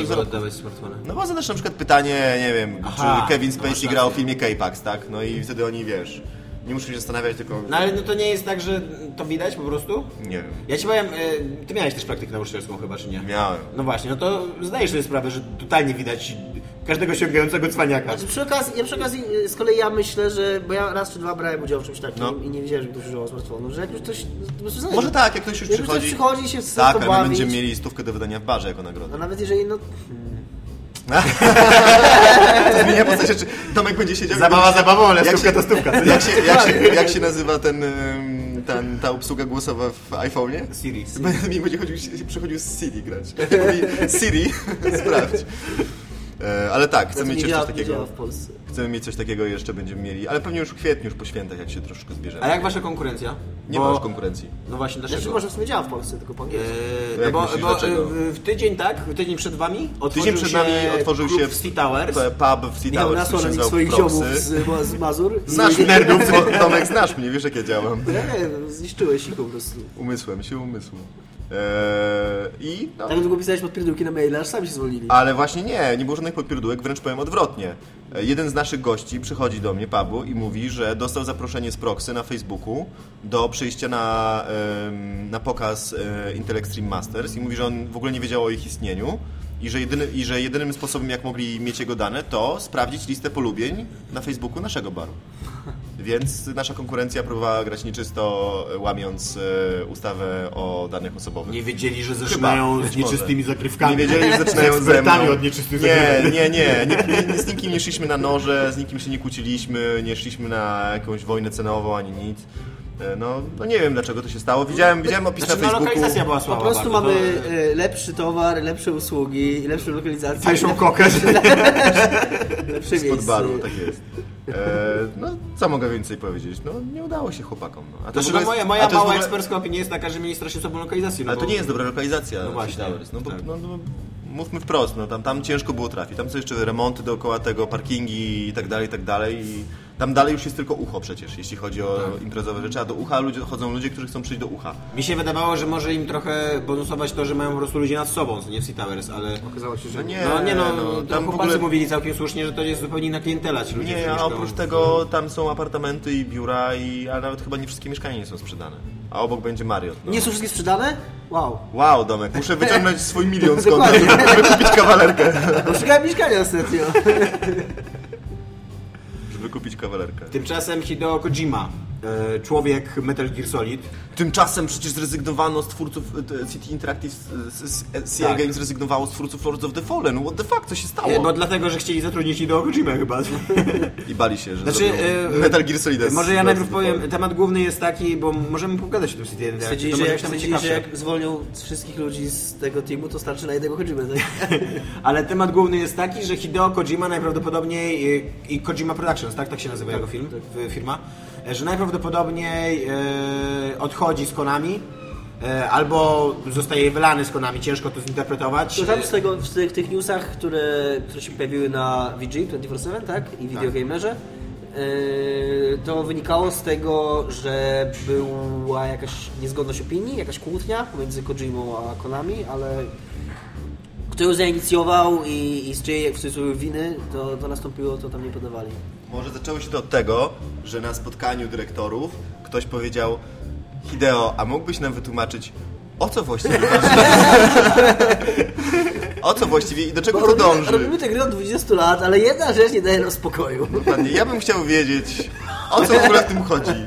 zarobku. oddawać smartfona? No bo zadasz na przykład pytanie, nie wiem, Aha, czy Kevin no Spacey grał w filmie K-Pax, tak? No i wtedy oni, wiesz, nie muszą się zastanawiać, tylko... No ale no to nie jest tak, że to widać po prostu? Nie wiem. Ja ci powiem, y, ty miałeś też praktykę nauczycielską chyba, czy nie? Miałem. No właśnie, no to zdajesz sobie sprawę, że totalnie widać każdego sięgającego cwaniaka. Znaczy, przy okazji, ja przy okazji, y, z kolei ja myślę, że, bo ja raz czy dwa brałem udział w czymś takim No. i nie wiedziałem, że ktoś używał smartfonu, że jak już ktoś, znajdzie. Może tak, jak ktoś już Jak ktoś przychodzi... przychodzi i się Tak, to ale my będziemy mieli stówkę do wydania w barze jako nagrodę. no nawet jeżeli, no, To zmienia postać rzeczy. Tomek będzie siedział... Zabawa zabawą, ale jak stówka się, to stówka. Jak się, jak, się, jak się nazywa ten, ten, ta obsługa głosowa w iPhone'ie? Siri. Mi będzie chodził, przychodził z Siri grać. Mówi, Siri, sprawdź. E, ale tak, chcemy mieć coś takiego. w Polsce. Chcemy mieć coś takiego jeszcze będziemy mieli, ale pewnie już w kwietniu, już po świętach, jak się troszkę zbierzemy. A jak wasza konkurencja? Nie Bo- ma już konkurencji. No właśnie, dlaczego? Znaczy może w sumie działa w Polsce, tylko po angielsku. Eee, Jak no bo, myślisz, bo e, w tydzień, tak? W tydzień przed wami otworzył Tydzień przed nami otworzył się w Sea Towers. pub w Sea Towers, nasłał na nich swoich ziomów z, z Mazur. Znasz nerdów, Tomek znasz mnie, wiesz jak ja działam. Nie, nie, zniszczyłeś ich po prostu. Umysłem, się umysłu. Eee, I no, Tak długo pisałeś podpierdółki na maile, aż sami się zwolnili. Ale właśnie nie, nie było żadnych podpierdółek, wręcz powiem odwrotnie. E, Jeden z naszych gości przychodzi do mnie, pubu, i mówi, że dostał zaproszenie z Proxy na Facebooku do przyjścia na, na pokaz e, Intel Extreme Masters i mówi, że on w ogóle nie wiedział o ich istnieniu i że, jedyny, i że jedynym sposobem, jak mogli mieć jego dane, to sprawdzić listę polubień na Facebooku naszego baru. Więc nasza konkurencja próbowała grać nieczysto, e, łamiąc e, ustawę o danych osobowych. Nie wiedzieli, że Chyba, zaczynają być z nieczystymi może. zagrywkami. Nie wiedzieli, że zaczynają ze mną. Ekspertami od nieczystych Nie, zagrywek. nie, nie, nie, nie. Z nikim nie szliśmy na noże, z nikim się nie kłóciliśmy, nie szliśmy na jakąś wojnę cenową ani nic. E, No, no nie wiem dlaczego to się stało. Widziałem, widziałem opis Znaczy, na no, Facebooku. lokalizacja była Po słaba prostu bardzo, mamy to- lepszy towar, lepsze usługi, lepszą lokalizację. Tańszą kokę. lepsze Spod miejsce. baru, tak jest. E, no, co mogę więcej powiedzieć? No, nie udało się chłopakom. No. A to Znaczy, moja moja to mała ogóle- ekspercka opinia jest taka, że mieli strasznie słabą lokalizację. No Ale to bo- nie jest dobra lokalizacja. No właśnie, Towers. No, bo, tak. no, no, mówmy wprost, no, tam, tam ciężko było trafić. Tam są jeszcze remonty dookoła tego, parkingi i tak dalej, i tak dalej. I tam dalej już jest tylko ucho przecież, jeśli chodzi o Tak. imprezowe rzeczy, a do ucha ludzie, chodzą ludzie, którzy chcą przyjść do ucha. Mi się wydawało, że może im trochę bonusować to, że mają po prostu ludzi nad sobą, co nie w Sea Towers, ale... Okazało się, że No nie, No nie no, no, tam chłopacy mówili całkiem słusznie, że to jest zupełnie inna klientela ci ludzie, Nie, a oprócz tego tam są apartamenty i biura, i, a nawet chyba nie wszystkie mieszkania nie są sprzedane. A obok będzie Marriott. No. Nie są wszystkie sprzedane? Wow. Wow, Domek, muszę wyciągnąć swój milion skąd, żeby kupić kawalerkę. Bo szukałem mieszkania ostatnio. Żeby kupić kawalerkę. Tymczasem Hideo Kojima człowiek Metal Gear Solid. Tymczasem przecież zrezygnowano z twórców e, City Interactive, z- z- z- CI Tak. Games zrezygnowało z twórców Lords of the Fallen. What the fuck, co się stało? E, Bo dlatego, że chcieli zatrudnić Hideo Kojima chyba. I bali się, że Znaczy, zrobią e, Metal Gear Solid. z Może ja najpierw powiem, temat główny jest taki, bo możemy pogadać o tym City Interactive. Stwierdzili, że jak, stwierdzili, że jak zwolnią wszystkich ludzi z tego teamu, to starczy na jednego Kojimę. Tak? Ale temat główny jest taki, że Hideo Kojima najprawdopodobniej i, i Kojima Productions, tak? Tak się nazywa jego film, w- firma, e, że najprawdopodobniej e, odchodzi z Konami e, albo zostaje wylany z Konami, ciężko to zinterpretować. To tam z tego, w tych, tych newsach, które, które się pojawiły na VG 24-7, tak? I Videogamerze, yy, to wynikało z tego, że była jakaś niezgodność opinii, jakaś kłótnia pomiędzy Kojimą a Konami, ale kto ją zainicjował i, i z czyjej w cudzysłowie winy to, to nastąpiło, to tam nie podawali. Może zaczęło się to od tego, że na spotkaniu dyrektorów ktoś powiedział Hideo, a mógłbyś nam wytłumaczyć, o co właściwie o co właściwie i do czego to robimy, dąży? robimy tę grę od 20 lat, ale jedna rzecz nie daje nam spokoju. Dokładnie. Ja bym chciał wiedzieć, o co w ogóle w tym chodzi.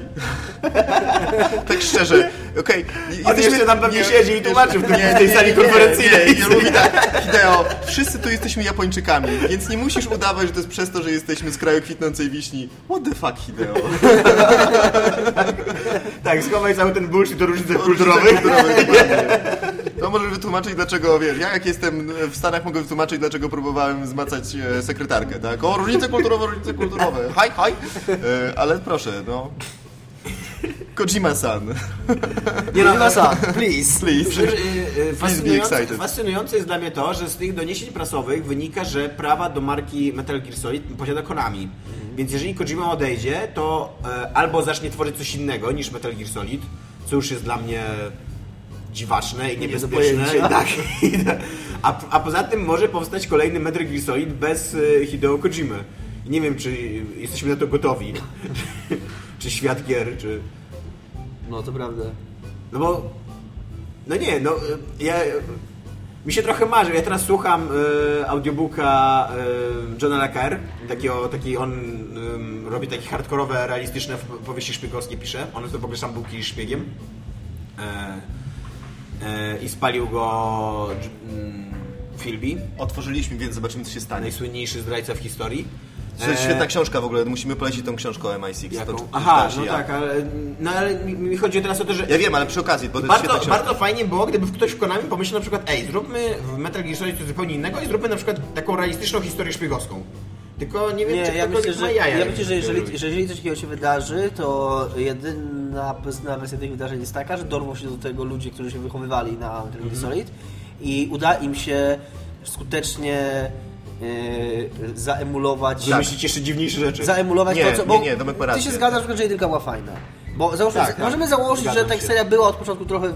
tak szczerze, okej. On jeszcze tam pewnie siedzi i tłumaczy w nie, tej nie, sali nie, konferencyjnej. Nie, nie, nie, mówi tak, Hideo, wszyscy tu jesteśmy Japończykami, więc nie musisz udawać, że to jest przez to, że jesteśmy z kraju kwitnącej wiśni. What the fuck, Hideo? Tak, schowaj cały ten bullshit do różnic kulturowych. To może wytłumaczyć, dlaczego, wiesz, ja jak jestem w Stanach, mogę wytłumaczyć, dlaczego próbowałem zmacać e, sekretarkę, tak? O, różnice kulturowe, różnice kulturowe. Haj, haj. E, ale proszę, no. Kojima-san. Nie no, Masa, please. Please. Że, y, y, Please Fascynujące, fascynujące jest dla mnie to, że z tych doniesień prasowych wynika, że prawa do marki Metal Gear Solid posiada Konami. Więc jeżeli Kojima odejdzie, to e, albo zacznie tworzyć coś innego niż Metal Gear Solid, co już jest dla mnie dziwaczne i Nie bez niebezpieczne. pojęcia. Tak. A, a poza tym może powstać kolejny Metal Gear Solid bez e, Hideo Kojimy. Nie wiem, czy jesteśmy na to gotowi. czy świat gier, czy... No to prawda. No bo. No nie, no y, ja. y, Mi się trochę marzy. Ja teraz słucham y, audiobooka y, Johna Le Carre. Takiego, taki on ym, robi takie hardkorowe, realistyczne powieści szpiegowskie pisze. On to w ogóle sam był kiedyś szpiegiem. E, e, I spalił go mm, Philby, Otworzyliśmy, więc zobaczymy, co się stanie. najsłynniejszy zdrajca w historii. To jest E, świetna książka w ogóle, musimy polecić tą książkę o MI6. Jaką? To- to Aha, no ja. tak, ale, no ale mi, mi chodzi teraz o to, że Ja wiem, ale przy okazji, bo to jest świetna Bardzo, książka. bardzo fajnie było, gdyby ktoś w Konami pomyślał na przykład, ej, zróbmy w Metal Gear Solid coś zupełnie innego i zróbmy na przykład taką realistyczną historię szpiegowską. Tylko nie wiem, Nie, czy ja myślę, że, jaja. ja myślę, że jeżeli, że jeżeli coś takiego się wydarzy, to jedyna pozytywna wersja tych wydarzeń jest taka, że dorwą się do tego ludzie, którzy się wychowywali na Metal Gear Mhm. Solid i uda im się skutecznie yy, zaemulować... Wymyślić jeszcze dziwniejsze rzeczy. zaemulować Nie, to, co... nie, Bo nie, Domek ma ty się zgadzasz, że jedynka była fajna. Bo załóżmy, Tak, tak. możemy założyć, Zgadzam że ta seria była od początku trochę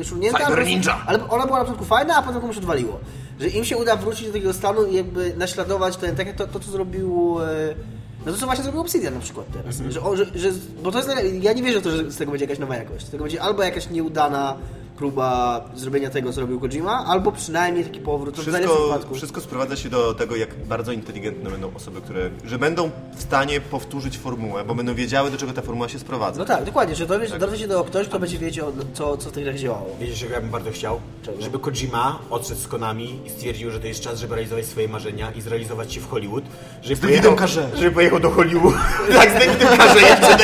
y, szurnięta, Cyber ale Ninja. ale ona była na początku fajna, a potem komuś odwaliło. Że im się uda wrócić do takiego stanu i jakby naśladować ten, tak to, to co zrobił... e, No to co właśnie zrobił Obsidian na przykład teraz. Że, on- że, że, bo to jest, ja nie wierzę w to, że z tego będzie jakaś nowa jakość. Z tego będzie albo jakaś nieudana próba zrobienia tego, co robił Kojima, albo przynajmniej taki powrót. To Wszystko, wszystko sprowadza się do tego, jak bardzo inteligentne będą osoby, które że będą w stanie powtórzyć formułę, bo będą wiedziały, do czego ta formuła się sprowadza. No tak, dokładnie, że dowie, dowie się do ktoś, kto będzie wiedział, co, co w tej grach działało. Wiecie, czego ja bym bardzo chciał? Żeby Kojima odszedł z Konami i stwierdził, że to jest czas, żeby realizować swoje marzenia i zrealizować się w Hollywood. Żeby Davidem Carré. Żeby pojechał do Hollywood. tak, z Davidem jeszcze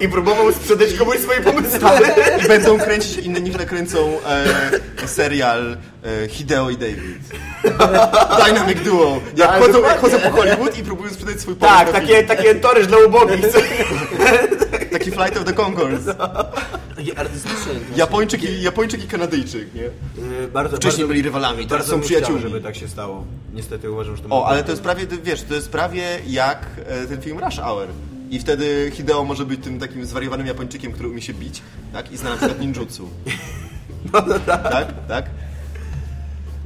I próbował sprzedać komuś swoje pomysły. I będą kręcić, inne niż kręcą e, serial e, Hideo i David. Dynamic Duo. Jak ale chodzą, jak chodzą po Hollywood i próbują sprzedać swój pomysł. tak, takie, takie toryż dla ubogich. Taki Flight of the Conchords. Taki artystyczny. Japończyk i, Japończyk i Kanadyjczyk, nie? Yy, bardzo, Wcześniej bardzo, byli rywalami, teraz bardzo są bym chciał, przyjaciółmi. żeby tak się stało. Niestety uważam, że to O, ale to jest prawie, wiesz, to jest prawie jak e, ten film Rush Hour. I wtedy Hideo może być tym takim zwariowanym Japończykiem, który umie się bić, tak? I zna na przykład ninjutsu. tak, tak.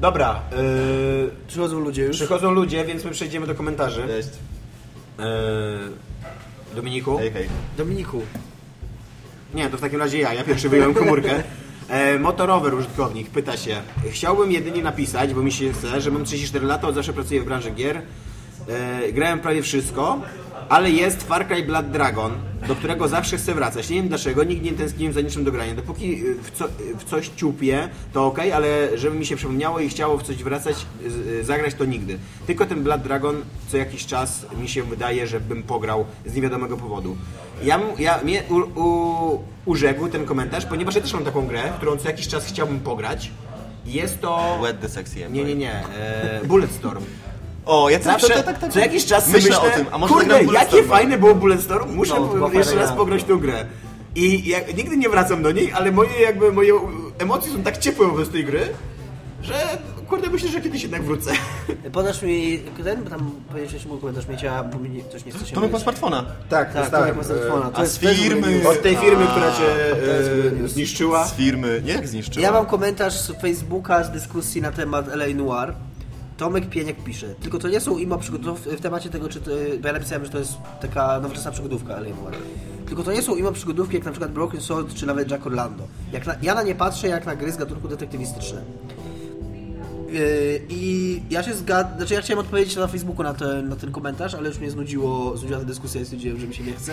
Dobra, yy, Przychodzą ludzie już. przychodzą ludzie, więc my przejdziemy do komentarzy. Cześć. Yy, Dominiku? Hej, hej. Dominiku, Nie, to w takim razie ja. Ja pierwszy wyjąłem komórkę. E, motorower użytkownik pyta się Chciałbym jedynie napisać, bo mi się chce, że mam 34 lata, od zawsze pracuję w branży gier. E, grałem prawie wszystko. Ale jest Far Cry Blood Dragon, do którego zawsze chcę wracać. Nie wiem dlaczego, nigdy nie tęskniłem za niczym do grania. Dopóki y, w, co, y, w coś ciupię, to ok, ale żeby mi się przypomniało i chciało w coś wracać, y, zagrać, to nigdy. Tylko ten Blood Dragon co jakiś czas mi się wydaje, że bym pograł z niewiadomego powodu. Ja, ja mnie u, u, urzekł ten komentarz, ponieważ ja też mam taką grę, którą co jakiś czas chciałbym pograć. Jest to... Wet the sexy empire. Nie, nie, nie. E, Bulletstorm. O, ja Zawsze, tak, tak, tak, co jakiś czas myślę, myślę, o tym, a może kurde, jakie Bulletstorma. fajne było Bulletstorm, muszę No, to jeszcze raz gra. pograć tę grę. I ja nigdy nie wracam do niej, ale moje jakby, moje emocje są tak ciepłe wobec tej gry, że kurde, myślę, że kiedyś jednak wrócę. Podasz mi ten, bo tam powiedziałeś mu komentarz miecza, bo mi ktoś nie chce się To my po smartfona. Tak, Tak, Tomek ma smartfona. To a jest z firmy- Od tej firmy, która cię to e, zniszczyła. Z firmy. Nie jak zniszczyła. Ja mam komentarz z Facebooka z dyskusji na temat LA Noir. Tomek Pieniak pisze, tylko to nie są ima przygodów w temacie tego, czy bo ja napisałem, że to jest taka nowoczesna przygodówka Noir. Tylko to nie są ima przygodówki jak na przykład Broken Sword czy nawet Jack Orlando. Jak na, ja na nie patrzę jak na gry z gatunku detektywistyczne. Yy, I ja się zgadzam, znaczy ja chciałem odpowiedzieć na Facebooku na ten, na ten komentarz, ale już mnie znudziło, znudziła ta dyskusja i stwierdziłem, że mi się nie chce.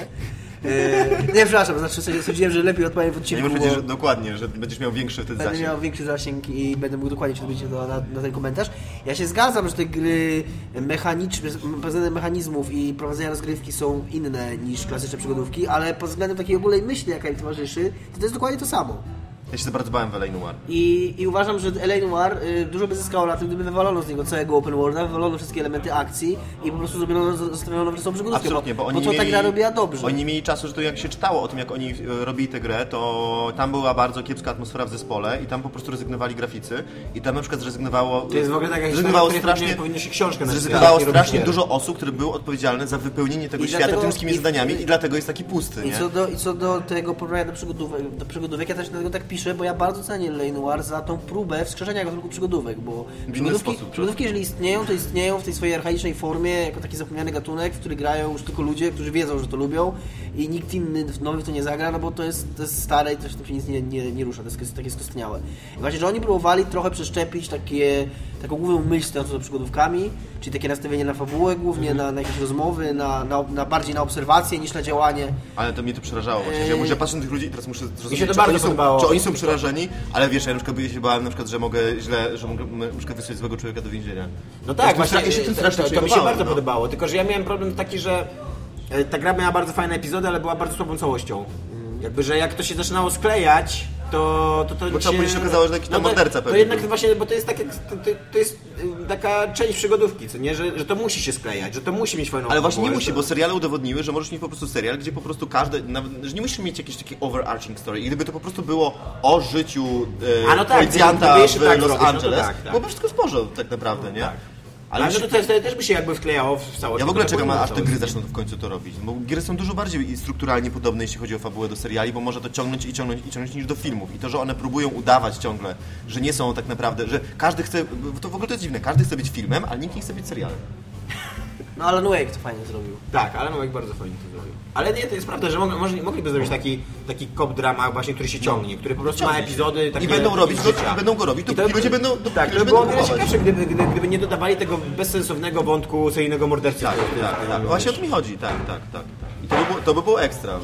Yy, nie, przepraszam, znaczy stwierdziłem, że lepiej odpowiem w Nie odcinku, bo powiedzieć, że dokładnie, że będziesz miał większy wtedy będę zasięg. miał większy zasięg i będę mógł dokładnie się odbyć na, na, na ten komentarz. Ja się zgadzam, że te gry mechaniczne, pod mechanizmów i prowadzenia rozgrywki są inne niż klasyczne przygodówki, ale pod względem takiej ogólnej myśli, jaka im towarzyszy, to to jest dokładnie to samo. Ja się za bardzo bałem w LA Noir. I, I uważam, że LA Noir y, dużo by zyskało na tym, gdyby wywalono z niego całego open worlda, wywalono wszystkie elementy akcji i po prostu zrobiono, zostawiono nowoczesną przygodówkę, Absolutnie, bo oni to nie ta mieli, gra robiła dobrze. Oni mieli czasu, że to jak się czytało o tym, jak oni e, robili tę grę, to tam była bardzo kiepska atmosfera w zespole i tam po prostu rezygnowali graficy i tam na przykład zrezygnowało... To jest w ogóle taka historia, zrezygnowało której strasznie, powinien- powinno się książkę Zrezygnowało strasznie dużo osób, które były odpowiedzialne za wypełnienie tego I świata dlatego- tymi i- zadaniami i dlatego jest taki pusty, I nie? co, do, I co do tego porównania do przygodówek, do przygodówek, ja też dlatego tak piszę, bo ja bardzo cenię Lane Noir za tą próbę wskrzeszenia gatunku przygodówek, bo przygodówki, sposób, przygodówki, jeżeli istnieją, to istnieją w tej swojej archaicznej formie, jako taki zapomniany gatunek, w który grają już tylko ludzie, którzy wiedzą, że to lubią i nikt inny nowy w to nie zagra, no bo to jest, to jest stare i to się tam się nic nie, nie, nie rusza, to jest takie skostniałe. I właśnie, że oni próbowali trochę przeszczepić takie, taką główną myśl stojącą za przygodówkami, czyli takie nastawienie na fabułę głównie, na, na jakieś rozmowy, na, na, na bardziej na obserwacje niż na działanie. Ale to mnie to przerażało właśnie, że ja muszę patrzeć na tych ludzi i teraz muszę zrozumieć, się to czy, bardzo oni są, czy oni są przerażeni, ale wiesz, ja na przykład się bałem na przykład, że mogę źle, że mogę na przykład wysłać złego człowieka do więzienia. No tak, właśnie, ja się tym to, to, to mi się bardzo no. podobało, tylko że ja miałem problem taki, że e, ta gra miała bardzo fajne epizody, ale była bardzo słabą całością. Jakby, że jak to się zaczynało sklejać, to... to, to Bo trzeba się- później się okazało, że jakiś tam to, morderca to pewnie jednak był. właśnie, bo to jest, takie, to, to, to jest y, taka część przygodówki, co nie? Że, że to musi się sklejać, że to musi mieć fajną Ale właśnie nie musi, bo seriale udowodniły, że możesz mieć po prostu serial, gdzie po prostu każdy, nawet, że nie musisz mieć jakiejś takiej overarching story. I gdyby to po prostu było o życiu e, A no tak, policjanta w tak Los no to Angeles, tak, tak. byłoby wszystko w porządku tak naprawdę, nie? Ale Ale to wtedy też by się jakby wklejało w całość. ja w ogóle to czekam, aż te gry zaczną w końcu to robić. Bo gry są dużo bardziej strukturalnie podobne, jeśli chodzi o fabułę do seriali, bo może to ciągnąć i ciągnąć i ciągnąć niż do filmów. I to, że one próbują udawać ciągle, że nie są tak naprawdę, że każdy chce, to w ogóle to jest dziwne, każdy chce być filmem, ale nikt nie chce być serialem. No Alan Wake to fajnie zrobił. Tak, ale Nowak bardzo fajnie to zrobił. Ale nie, to jest prawda, że mogli, mogliby zrobić taki, taki cop drama właśnie, który się ciągnie, który po prostu ma epizody takie I będą robić go, i będą go robić, I to ludzie będą, to tak, to było wiele ciekawsze, gdyby, gdyby, gdyby nie dodawali tego bezsensownego wątku seryjnego mordercy. Tak, który- tak, tak. Właśnie o to mi chodzi, tak, tak, tak. I to by było, to by było ekstra.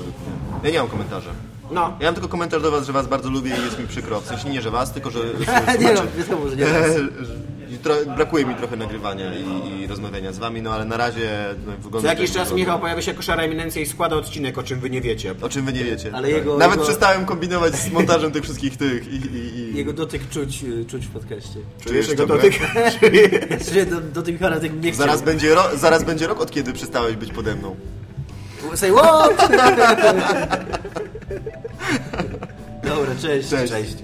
Ja nie mam komentarza. No. Ja mam tylko komentarz do was, że was bardzo lubię i jest mi przykro. W sensie nie, że was, tylko że... nie no, wiadomo, że nie brakuje mi trochę nagrywania i, i rozmawiania z wami, no ale na razie no, wygląda... Co jakiś czas. Michał pojawia się jako szara eminencja i składa odcinek, o czym wy nie wiecie. O czym wy nie wiecie. Ale jego- Nawet jego- przestałem kombinować z montażem tych wszystkich tych i... i, i... Jego dotyk czuć, czuć w podcaście. Czujesz jego dotyk? Do, dotyk Harry nie chciał. Zaraz będzie, ro- zaraz będzie rok, od kiedy przestałeś być pode mną. Say what? Dobra, cześć. Cześć. Cześć.